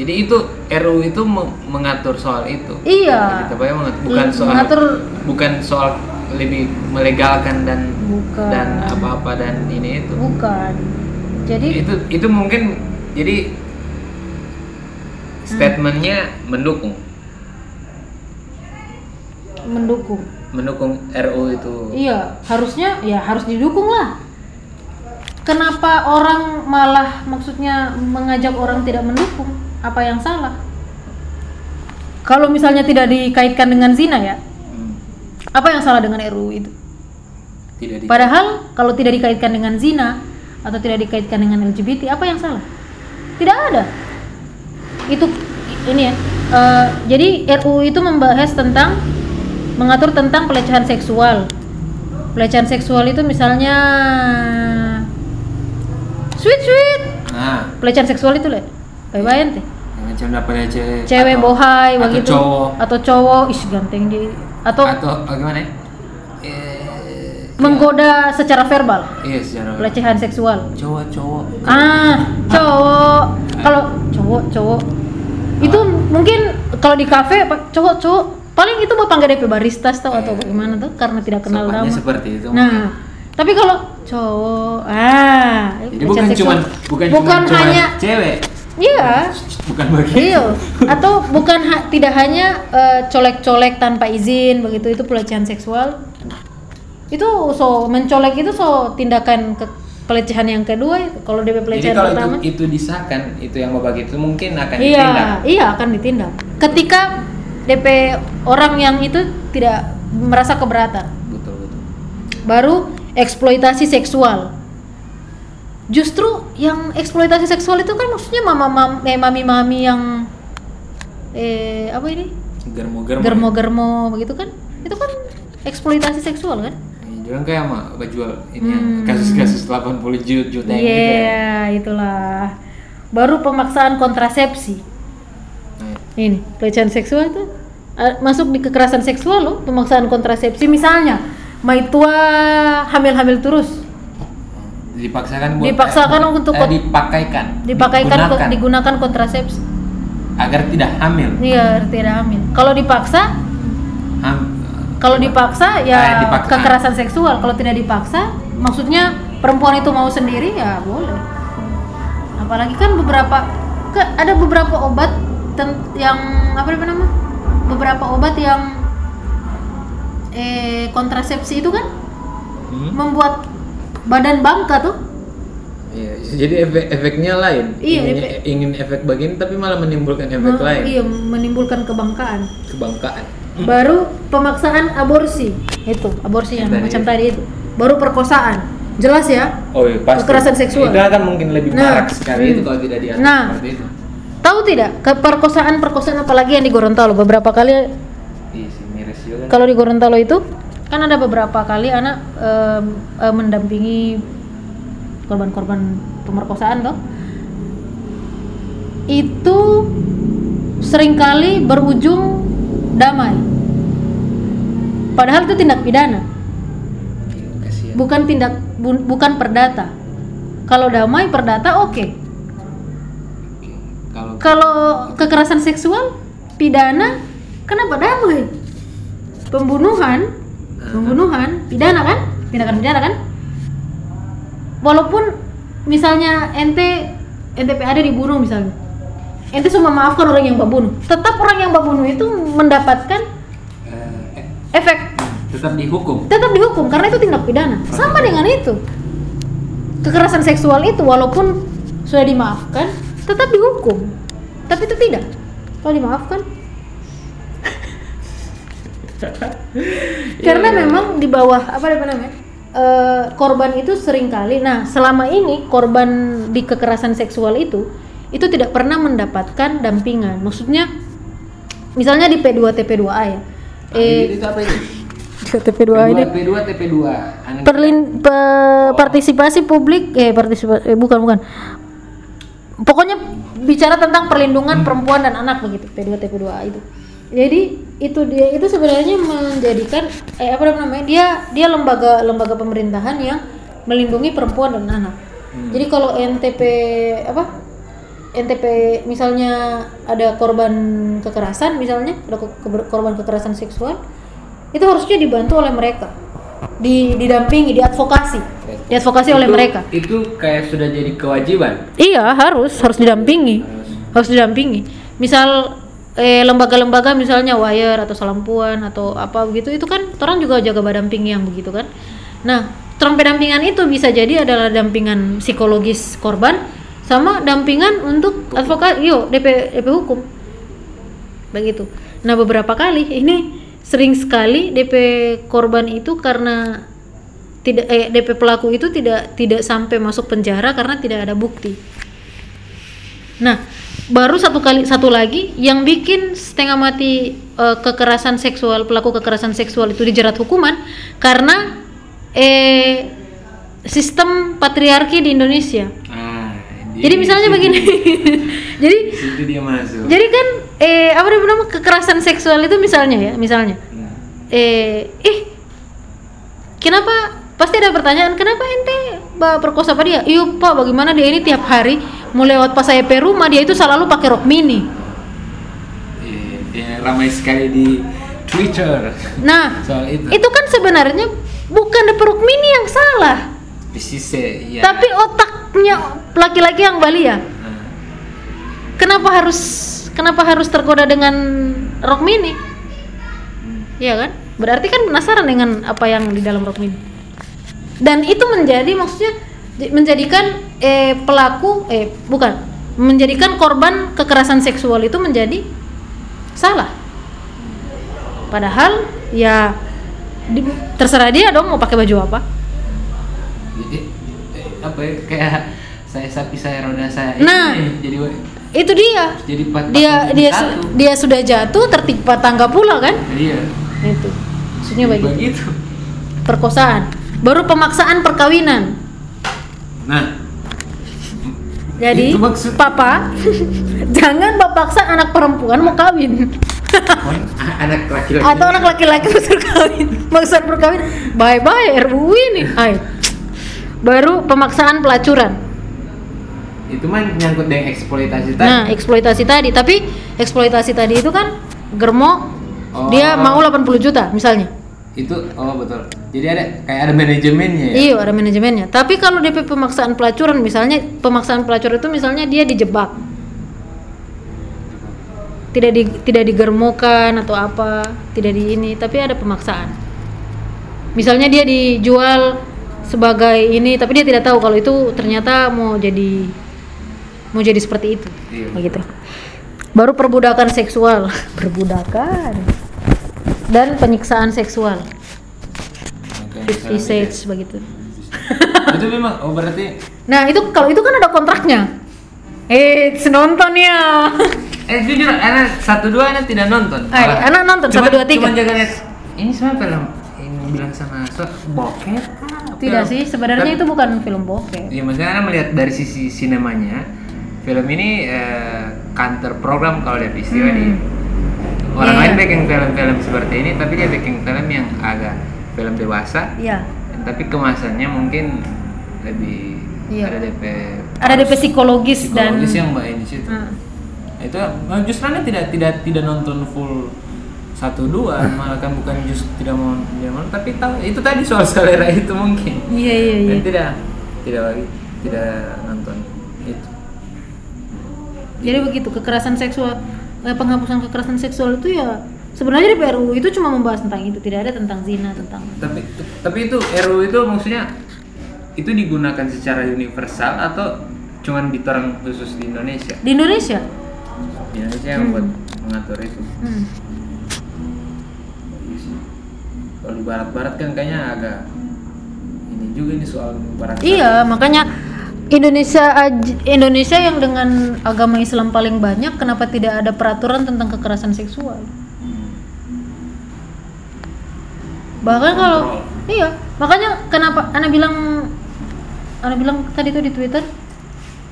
jadi itu RU itu me- mengatur soal itu. Iya. Jadi tepatnya mengat- bukan L- soal mengatur- bukan soal lebih melegalkan dan Bukan. dan apa-apa dan ini itu. Bukan. Jadi itu itu mungkin jadi statementnya mendukung. Mendukung. Mendukung RU itu. Iya, harusnya ya harus didukung lah. Kenapa orang malah maksudnya mengajak orang tidak mendukung? Apa yang salah? Kalau misalnya tidak dikaitkan dengan zina ya, Hmm, apa yang salah dengan RUU itu? tidak Padahal kalau tidak dikaitkan dengan zina atau tidak dikaitkan dengan LGBT, apa yang salah? Tidak ada. Itu ini ya. eh, jadi RUU itu membahas tentang mengatur tentang pelecehan seksual. Pelecehan seksual itu misalnya sweet sweet. nah Pelecehan seksual itu leh. Baik-baik teh. yang macam dapat cewek Cewek atau- bohai atau begitu. cowok Atau cowok, ih ganteng di atau, atau gimana ya? Eh, menggoda secara verbal. iya secara Pelecehan seksual. cowok cowok Ah, cowok. Kalau cowok, cowok. Itu mungkin kalau di kafe cowok, cowok paling itu mau panggil DP barista tau atau bagaimana tuh karena tidak kenal nama. seperti itu Nah, tapi kalau cowok, ah, jadi bukan cuman bukan, bukan cuman hanya cewek iya. bukan begitu Iya, atau bukan ha- tidak hanya eh, colek-colek tanpa izin begitu itu pelecehan seksual. Itu so mencolek itu so tindakan ke pelecehan yang kedua. Kalau DP jadi pelecehan kalau pertama itu, itu disahkan itu yang bapak itu mungkin akan ditindak Iya, iya akan ditindak. Ketika DP orang yang itu tidak merasa keberatan, betul betul baru eksploitasi seksual. Justru yang eksploitasi seksual itu kan maksudnya mama mam, eh, mami-mami yang eh apa ini? germo germo Germo-germo begitu kan? Itu kan eksploitasi seksual kan? Jangan kayak mah jual ini yang Hmm. kasus-kasus 80 juta, juta Iya, yang gitu ya. itulah. Baru pemaksaan kontrasepsi. Nah, ini pelecehan seksual itu masuk di kekerasan seksual loh pemaksaan kontrasepsi misalnya maitua hamil-hamil terus dipaksakan buat Dipaksakan untuk eh, dipakaikan. dipakaikan ko- digunakan. digunakan kontrasepsi. Agar tidak hamil. Iya tidak hamil. Kalau dipaksa? Ham- kalau dipaksa ya Ah, dipaksa. kekerasan seksual. Kalau tidak dipaksa maksudnya perempuan itu mau sendiri ya boleh. Apalagi kan beberapa ke- ada beberapa obat ten- yang apa namanya? Beberapa obat yang eh kontrasepsi itu kan Hmm? membuat badan bangka tuh Iya, jadi efek efeknya lain. Iya, ingin, efek- ingin efek begini tapi malah menimbulkan efek Me- lain, iya menimbulkan kebangkaan kebangkaan. baru pemaksaan aborsi itu aborsi yang Tadi. macam tadi itu baru perkosaan jelas ya Oh iya, pasti. Kekerasan seksual. Itu akan mungkin lebih Nah, marak sekali hmm. itu kalau tidak diatur Nah. seperti itu. tahu tidak ke perkosaan perkosaan apalagi yang di Gorontalo beberapa kali Iya sih, miris juga. kalau di Gorontalo itu kan ada beberapa kali anak em, em, mendampingi korban-korban pemerkosaan toh. Itu sering kali berujung damai. Padahal itu tindak pidana. Bukan tindak bu- bukan perdata. Kalau damai perdata oke. Kalau kalau kekerasan seksual pidana kenapa damai? Pembunuhan pembunuhan pidana kan? Tindakan pidana kan? Walaupun misalnya ente ente PAD dibunuh misalnya. Ente cuma maafkan orang yang mbak bunuh tetap orang yang mbak bunuh itu mendapatkan eh, eh, efek. Tetap dihukum. tetap dihukum karena itu tindak pidana. Sama dengan itu. Kekerasan seksual itu walaupun sudah dimaafkan tetap dihukum. Tapi itu tidak. Kalau dimaafkan karena memang di bawah apa namanya eh, korban itu sering kali nah selama ini korban di kekerasan seksual itu itu tidak pernah mendapatkan dampingan. Maksudnya misalnya di P2 TP2A ya. Eh, eh itu apa itu? TP2 ini. P2, TP2. Anak Perlin, pe- partisipasi publik eh partisipasi eh, bukan bukan. Pokoknya bicara tentang perlindungan perempuan dan anak begitu P2 TP2A itu. Jadi itu dia itu sebenarnya menjadikan eh apa namanya dia dia lembaga lembaga pemerintahan yang melindungi perempuan dan anak. Jadi kalau NTP apa NTP misalnya ada korban kekerasan misalnya ada ke- ke- korban kekerasan seksual itu harusnya dibantu oleh mereka. Di didampingi diadvokasi. Diadvokasi oleh Itu- mereka. Itu kayak sudah jadi kewajiban. iya harus harus didampingi. Harus didampingi. Misal eh, lembaga-lembaga misalnya wire atau salampuan atau apa begitu itu kan orang juga jaga badampingi yang begitu kan. Nah terang pendampingan itu bisa jadi adalah dampingan psikologis korban sama dampingan untuk advokat yuk DP DP hukum. Begitu. Nah beberapa kali ini sering sekali DP korban itu karena tidak eh, DP pelaku itu tidak tidak sampai masuk penjara karena tidak ada bukti. Nah, baru satu kali satu lagi yang bikin setengah mati eh, kekerasan seksual pelaku kekerasan seksual itu dijerat hukuman karena eh sistem patriarki di Indonesia. Ah, di- Jadi misalnya begini. jadi situ dia masuk. jadi kan eh apa namanya kekerasan seksual itu misalnya ya, misalnya Hmm. eh ih kenapa pasti ada pertanyaan kenapa ente ba- perkosa apa dia? Iya pak bagaimana dia ini tiap hari mau lewat pas saya pe rumah dia itu selalu pakai rok mini. Dia ramai sekali di Twitter. Nah soal itu. itu kan sebenarnya bukan the rok mini yang salah. Pesise, ya. tapi otaknya laki-laki yang balia Nah, kenapa harus kenapa harus tergoda dengan rok mini? Iya kan? Berarti kan penasaran dengan apa yang di dalam rok mini dan itu menjadi maksudnya menjadikan eh, pelaku eh bukan menjadikan korban kekerasan seksual itu menjadi salah. Padahal ya di- terserah dia dong mau pakai baju apa. Jadi eh, apa ya kayak saya sapi saya roda saya Nah. ini jadi itu dia. Jadi pat- dia dia su- dia sudah jatuh tertimpa tangga pula kan? Iya. Itu maksudnya begitu. Perkosaan baru pemaksaan perkawinan. Nah. Jadi maksud- papa jangan paksa anak perempuan mau kawin. A- anak laki-laki. Atau anak laki-laki maksud kawin. Maksud perkawin bye bye RUU ini Ayo. baru pemaksaan pelacuran. Itu mah nyangkut dengan eksploitasi tadi. Nah eksploitasi tadi. Tapi eksploitasi tadi itu kan germo Oh. dia mau 80 juta misalnya itu oh betul jadi ada kayak ada manajemennya ya Iya, ada manajemennya. Tapi kalau DP pemaksaan pelacuran misalnya pemaksaan pelacur itu misalnya dia dijebak. Tidak di, tidak digermokan atau apa, tidak di ini, tapi ada pemaksaan. Misalnya dia dijual sebagai ini, tapi dia tidak tahu kalau itu ternyata mau jadi mau jadi seperti itu. Iya. Begitu. Baru perbudakan seksual, perbudakan. Dan penyiksaan seksual. Fifty Shades begitu. itu memang oh berarti Nah itu kalau itu kan ada kontraknya. Eh, nonton ya. eh jujur anak satu dua anak tidak nonton Malah- anak nonton, satu, dua, tiga. cuman jaga lihat ini semua film ini bilang sama so bokep? Tidak Film- sih, sebenarnya Tapi- itu bukan film bokep. Iya maksudnya Anda melihat dari sisi sinemanya film ini eh, counter program kalau dia istilah Hmm. di orang Iya, lain bikin film-film seperti ini tapi dia bikin film yang agak film dewasa Iya. tapi kemasannya mungkin lebih Iya. ada DP Ada DP psikologis, dan psikologis yang baik di situ Hmm. itu nah, justru anda tidak tidak tidak nonton full satu dua malah kan bukan just tidak mau tidak mau tapi tahu itu tadi soal selera itu mungkin Iya iya iya. dan tidak tidak lagi tidak nonton itu Jadi begitu kekerasan seksual, penghapusan kekerasan seksual itu ya sebenarnya di PRU itu cuma membahas tentang itu, tidak ada tentang zina tentang. tapi tapi itu RU itu maksudnya itu digunakan secara universal atau cuman di orang khusus di Indonesia Di Indonesia. di Indonesia yang Hmm. buat mengatur itu Hmm. kalau di barat-barat kan kayaknya agak ini juga nih soal barat Iya, makanya Indonesia Indonesia yang dengan agama Islam paling banyak, kenapa tidak ada peraturan tentang kekerasan seksual? Bahkan kalau iya, makanya kenapa Ana bilang Ana bilang tadi tuh di Twitter,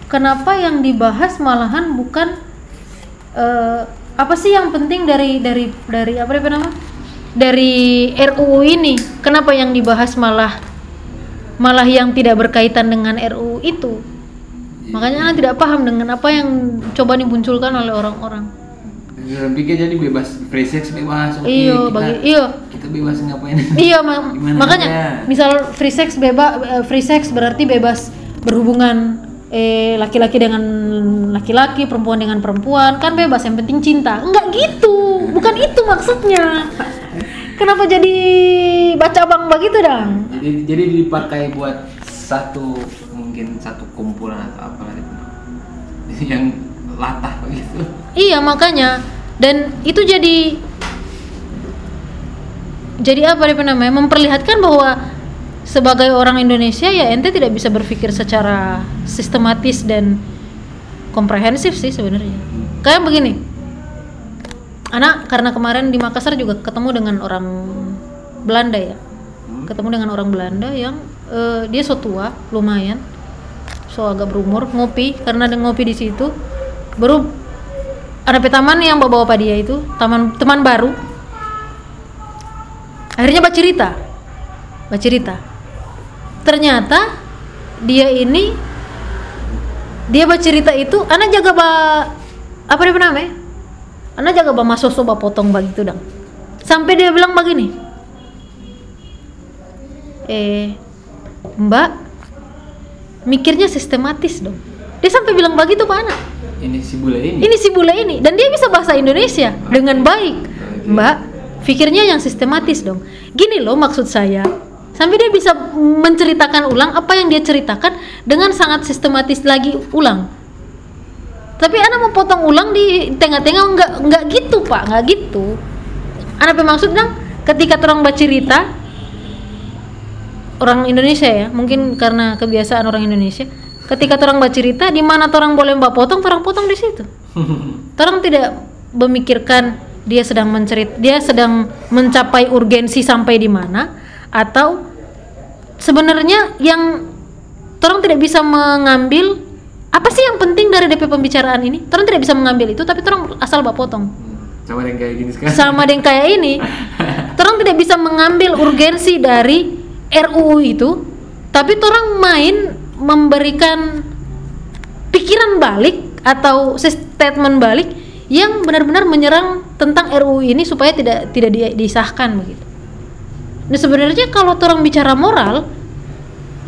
kenapa yang dibahas malahan bukan eh, apa sih yang penting dari dari dari apa dia nama? Dari RUU ini, kenapa yang dibahas malah malah yang tidak berkaitan dengan RUU itu? Makanya Ana tidak paham dengan apa yang coba dimunculkan oleh orang-orang. Orang pikir jadi bebas free sex bebas oke Iya, kita, bagi iya. kita bebas ngapain Iya, ma- makanya aja? misal free sex bebas free sex berarti bebas berhubungan eh laki-laki dengan laki-laki, perempuan dengan perempuan, kan bebas yang penting cinta. Enggak gitu. Bukan itu maksudnya. Kenapa jadi baca bang begitu dong? jadi jadi dipakai buat satu mungkin satu kumpulan atau apa gitu. Yang latah begitu. Iya, makanya. Dan itu jadi jadi apa dia namanya? Memperlihatkan bahwa sebagai orang Indonesia ya ente tidak bisa berpikir secara sistematis dan komprehensif sih sebenarnya. Kayak begini anak karena kemarin di Makassar juga ketemu dengan orang Belanda ya? Ketemu dengan orang Belanda yang eh, dia so tua lumayan. So agak berumur ngopi. Karena ada ngopi di situ baru ada taman yang bawa bawa dia itu taman teman baru. Akhirnya baca cerita. Baca cerita. Ternyata dia ini dia baca cerita itu anak jaga ba apa dia namanya anak jaga ba masuk soba potong begitu dong sampai dia bilang begini eh mbak mikirnya sistematis dong. Dia sampai bilang begitu pak anak. Ini si bule ini. Ini si bule ini. Dan dia bisa bahasa Indonesia dengan baik. Mbak pikirnya yang sistematis dong. Gini loh maksud saya. Sampai dia bisa menceritakan ulang apa yang dia ceritakan dengan sangat sistematis lagi ulang tapi anak mau potong ulang di tengah-tengah nggak nggak gitu pak nggak gitu. Anak bermaksud dong ketika orang baca cerita orang Indonesia ya mungkin karena kebiasaan orang Indonesia ketika orang baca cerita di mana orang boleh mbak potong orang potong di situ. Orang tidak memikirkan dia sedang mencerit dia sedang mencapai urgensi sampai di mana atau sebenarnya yang orang tidak bisa mengambil apa sih yang penting dari DP pembicaraan ini? Orang tidak bisa mengambil itu tapi orang asal mbak potong. Sama yang kayak gini sekarang. Sama dengan kayak ini. Orang tidak bisa mengambil urgensi dari RUU itu tapi orang main memberikan pikiran balik atau statement balik yang benar-benar menyerang tentang RUU ini supaya tidak tidak di- disahkan begitu. Nah sebenarnya kalau orang bicara moral,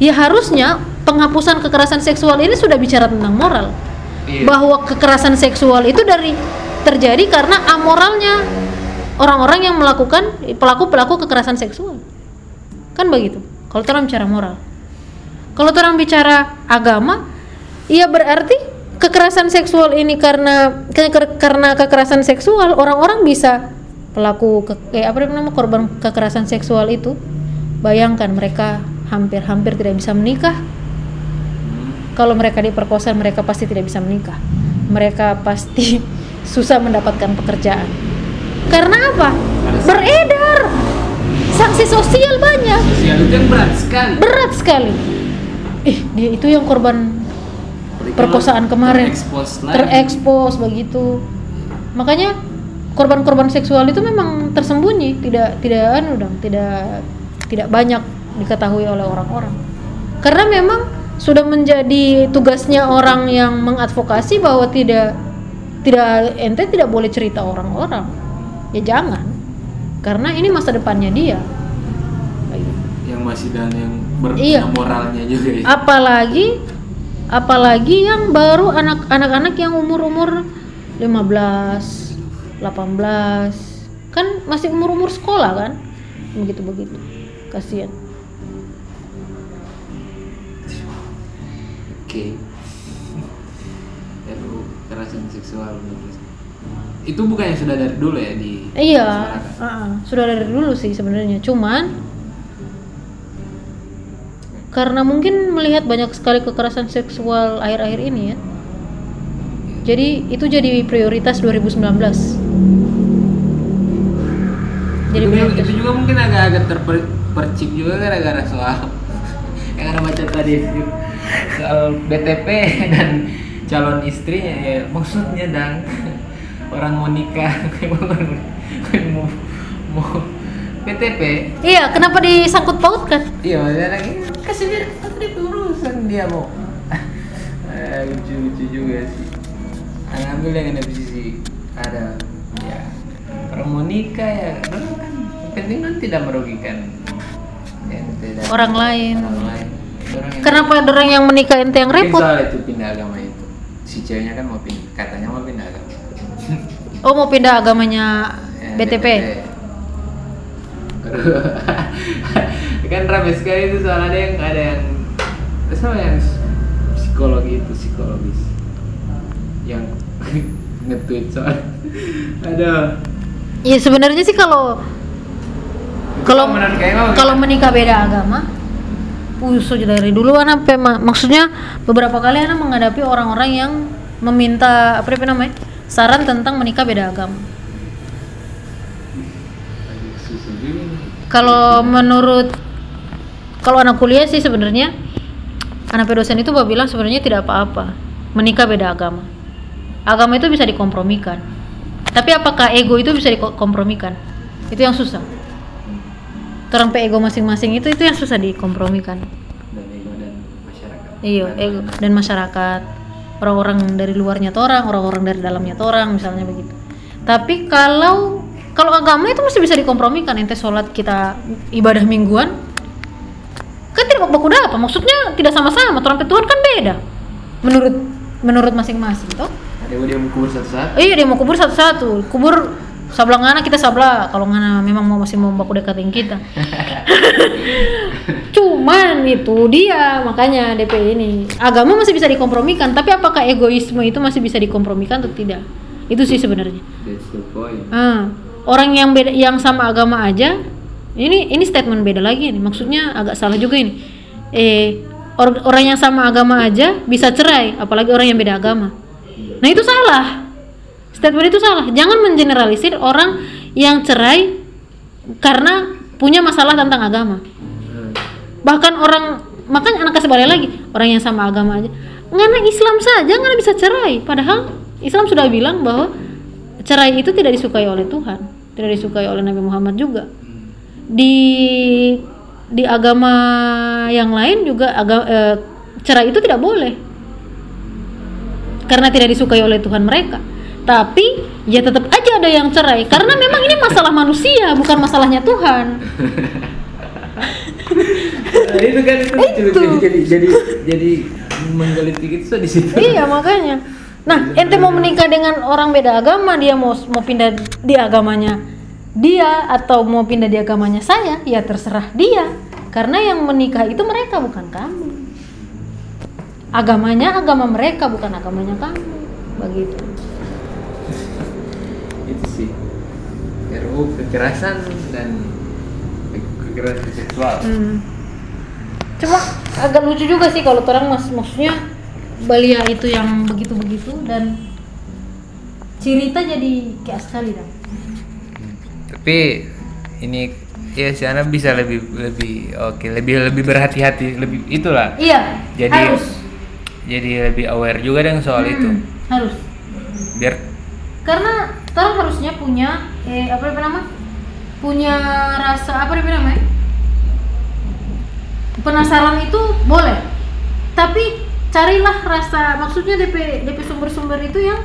ya harusnya penghapusan kekerasan seksual ini sudah bicara tentang moral. Iya. Bahwa kekerasan seksual itu dari terjadi karena amoralnya orang-orang yang melakukan pelaku-pelaku kekerasan seksual. Kan begitu. Kalau orang bicara moral. Kalau orang bicara agama, ya berarti kekerasan seksual ini karena ke- ke- karena kekerasan seksual orang-orang bisa pelaku ke, eh, apa namanya korban kekerasan seksual itu bayangkan mereka hampir-hampir tidak bisa menikah kalau mereka diperkosa mereka pasti tidak bisa menikah. Mereka pasti susah mendapatkan pekerjaan. Karena apa? Beredar. Sanksi sosial banyak. Sosial itu yang berat sekali. berat sekali. Ih dia itu yang korban perkosaan kemarin. Terekspos terekspos begitu. Makanya korban-korban seksual itu memang tersembunyi tidak tidak anu dong tidak tidak banyak diketahui oleh orang-orang. Karena memang sudah menjadi tugasnya orang yang mengadvokasi bahwa tidak tidak ente tidak boleh cerita orang-orang. Ya jangan. Karena ini masa depannya dia. Gitu. yang masih dan yang ber Iya. moralnya juga ya. apalagi apalagi yang baru anak anak-anak yang umur-umur 15 18 kan masih umur-umur sekolah kan? Begitu begitu kasihan Oke. RUU kekerasan seksual menurut- itu bukannya sudah dari dulu ya di iya. uh-uh, sudah dari dulu sih sebenarnya. Cuman karena mungkin melihat banyak sekali kekerasan seksual akhir-akhir ini ya jadi itu jadi prioritas 2019 jadi itu, prioritas. itu juga mungkin agak-agak terpercik juga gara-gara soal yang ada baca tadi soal BTP dan calon istrinya ya maksudnya dan orang mau nikah mau mau BTP iya kenapa disangkut pautkan iya maksudnya lagi kasih dia kasih dia urusan dia mau. Eh, lucu lucu juga sih. Ambil yang ada sisi ada. Ya orang mau nikah ya kan penting kan tidak merugikan. Ya, tidak. Orang lain. Orang lain yang kenapa ada orang yang menikah ente yang repot? Soal itu pindah agama itu. Si ceweknya kan mau pindah katanya mau pindah agama. Oh mau pindah agamanya Ya, BTP kan rame sekali itu soal ada yang ada yang sama yang psikologi itu psikologis. Yang nge-tweet soal. Ada ya sebenarnya sih kalau kalau kalau menikah beda agama Usul dari dulu anak ma- maksudnya beberapa kali anak menghadapi orang-orang yang meminta apa itu namanya saran tentang menikah beda agama. Kalau menurut kalau anak kuliah sih sebenarnya anak dosen itu bahwa bilang sebenarnya tidak apa-apa menikah beda agama. Agama itu bisa dikompromikan. Tapi apakah ego itu bisa dikompromikan? Itu yang susah. Terang ego masing-masing itu itu yang susah dikompromikan. dan ego dan masyarakat Iya, Dan ego dan masyarakat. Orang-orang dari luarnya orang, orang-orang dari dalamnya orang, misalnya begitu. Tapi kalau kalau agama itu mesti bisa dikompromikan. Ente sholat kita ibadah mingguan, kan tidak baku apa? Maksudnya tidak sama-sama. Trompet Tuhan kan beda. Menurut menurut masing-masing, toh? ada yang mau kubur satu-satu Iya dia mau kubur satu-satu. Kubur sablang ngana kita sabla. Kalau ngana memang mau masih mau baku dekatin kita. Cuman itu dia makanya DP ini agama masih bisa dikompromikan. Tapi apakah egoisme itu masih bisa dikompromikan atau tidak? Itu sih sebenarnya. that's the point Ah, orang yang beda yang sama agama aja ini ini statement beda lagi nih. Maksudnya agak salah juga ini. Eh or- orang yang sama agama aja bisa cerai, apalagi orang yang beda agama. Nah itu salah. Statement itu salah. Jangan mengeneralisir orang yang cerai karena punya masalah tentang agama. Bahkan orang makanya anak kasih balik lagi orang yang sama agama aja. Ngana Islam saja ngana bisa cerai. Padahal Islam sudah bilang bahwa cerai itu tidak disukai oleh Tuhan, tidak disukai oleh Nabi Muhammad juga. Di di agama yang lain juga agama, eh, cerai itu tidak boleh karena tidak disukai oleh Tuhan mereka. Tapi ya tetap aja ada yang cerai. Karena memang ini masalah manusia bukan masalahnya Tuhan. Nah, itu kan itu, Itu. Jadi, jadi jadi jadi menggelitik itu di situ. iya makanya. Nah ente mau menikah dengan orang beda agama dia mau mau pindah di agamanya dia atau mau pindah di agamanya saya ya terserah dia. Karena yang menikah itu mereka bukan kamu. Agamanya agama mereka bukan agamanya kamu. Begitu itu sih RUU kekerasan dan kekerasan seksual. Hmm. Cuma agak lucu juga sih kalau orang mas maksudnya Balia itu yang begitu-begitu dan cerita jadi kayak sekali dah. Tapi ini ya si Ana bisa lebih lebih oke lebih lebih berhati-hati lebih itulah Iya. Jadi harus. jadi lebih aware juga dengan soal itu Hmm, Harus. biar Karena orang harusnya punya eh apa namanya? Punya rasa apa namanya? Penasaran itu boleh. Tapi carilah rasa maksudnya DP DP sumber-sumber itu yang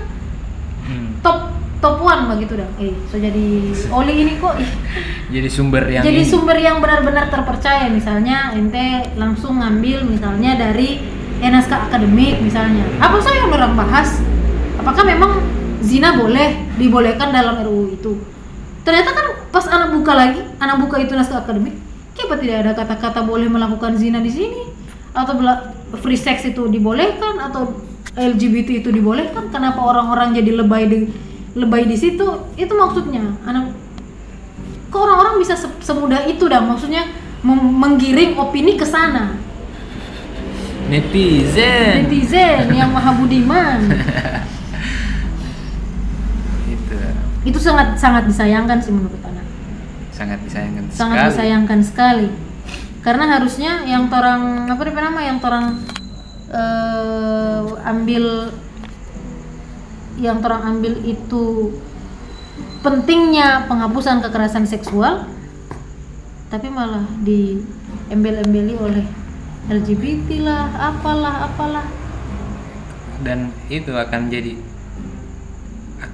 hmm, top top one begitu dah. Eh, so jadi oli ini kok jadi sumber yang jadi ini. sumber yang benar-benar terpercaya misalnya ente langsung ngambil misalnya dari eh, naskah akademik misalnya. Apa sih yang orang bahas? Apakah memang zina boleh dibolehkan dalam RUU itu? Ternyata kan pas anak buka lagi, anak buka itu naskah akademik, kenapa tidak ada kata-kata boleh melakukan zina di sini? Atau free sex itu dibolehkan atau LGBT itu dibolehkan? Kenapa orang-orang jadi lebay di lebay di situ? Itu maksudnya anak kok orang-orang bisa se- semudah itu dah maksudnya menggiring opini ke sana netizen netizen yang maha budiman itu sangat sangat disayangkan sih menurut anak. Sangat disayangkan sangat sekali. disayangkan sekali. Karena harusnya yang torang apa namanya nama yang torang eh, ambil yang torang ambil itu pentingnya penghapusan kekerasan seksual tapi malah di embel-embeli oleh LGBT lah apalah apalah. Dan itu akan jadi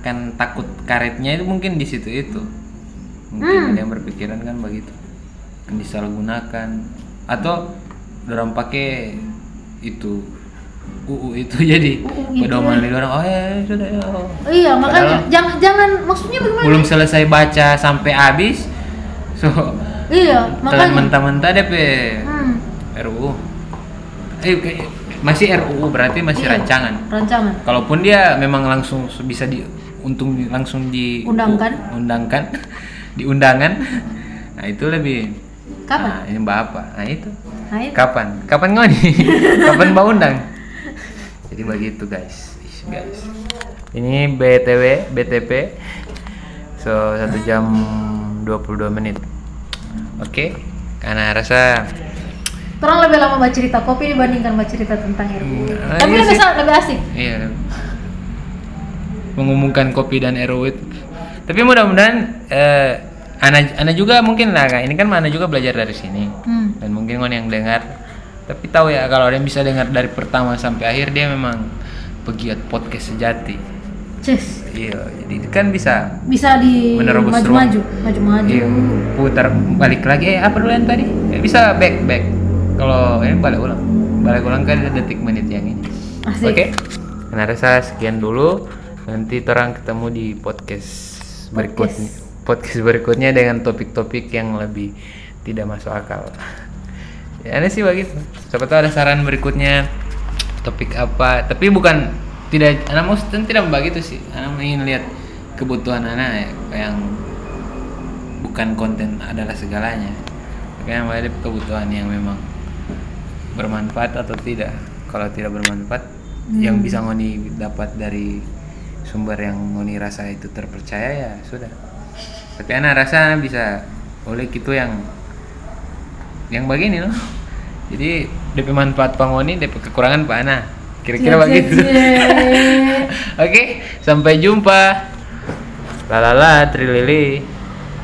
akan takut karetnya itu mungkin di situ itu. Mungkin Hmm. ada yang berpikiran kan begitu. Akan disalahgunakan. Atau orang pakai itu UU itu jadi UU pedoman di orang oh ya ya, sudah ya. Iya makanya Padahal- jangan jangan maksudnya bagaimana? belum selesai baca sampai habis so iya makanya. mentah-mentah DP hmm, RUU eh masih RUU berarti masih iya, rancangan. Rancangan. Kalaupun dia memang langsung bisa di untung di- langsung di Undangkan. undangkan di undangan. Nah, itu lebih Kapan? Nah, ini Bapak. Nah, itu. nah itu Kapan? Kapan ngoni? Kapan mau undang? Jadi begitu, guys. Guys. Ini BTW, BTP. So, 1 jam 22 menit. Oke. Karena rasa Orang lebih lama baca cerita kopi dibandingkan baca cerita tentang RUU. Hmm, Tapi iya lebih, lebih asik. Iya. Mengumumkan kopi dan itu. Tapi mudah-mudahan eh, Ana Ana juga mungkin lah Kak. Ini kan Ana juga belajar dari sini. Hmm. Dan mungkin kon yang dengar. Tapi tahu ya kalau ada yang bisa dengar dari pertama sampai akhir dia memang pegiat podcast sejati. Cus. Iya, jadi kan bisa Bisa di Menerobos maju-maju, maju-maju. iya, putar balik lagi eh apa dulu yang tadi? Eh, bisa back back. Kalau ini balik ulang. Balik ulang kan detik menit yang ini. Oke. Karena rasa sekian dulu. Nanti terang ketemu di podcast berikutnya. Podcast berikutnya dengan topik-topik yang lebih tidak masuk akal. Ya aneh sih begitu. Siapa tahu ada saran berikutnya topik apa. Tapi bukan tidak anak mau tidak begitu sih. Anak ingin lihat kebutuhan anak ya, yang bukan konten adalah segalanya. Yang ada kebutuhan yang memang bermanfaat atau tidak. Kalau tidak bermanfaat, yang bisa ngoni dapat dari sumber yang ngoni rasa itu terpercaya ya sudah. Tapi anak rasa anak bisa oleh gitu yang yang begini loh. Jadi DP manfaat pangoni, DP kekurangan pak Ana. Kira-kira cie, begitu. cie. Oke, sampai jumpa. Lalala, trilili.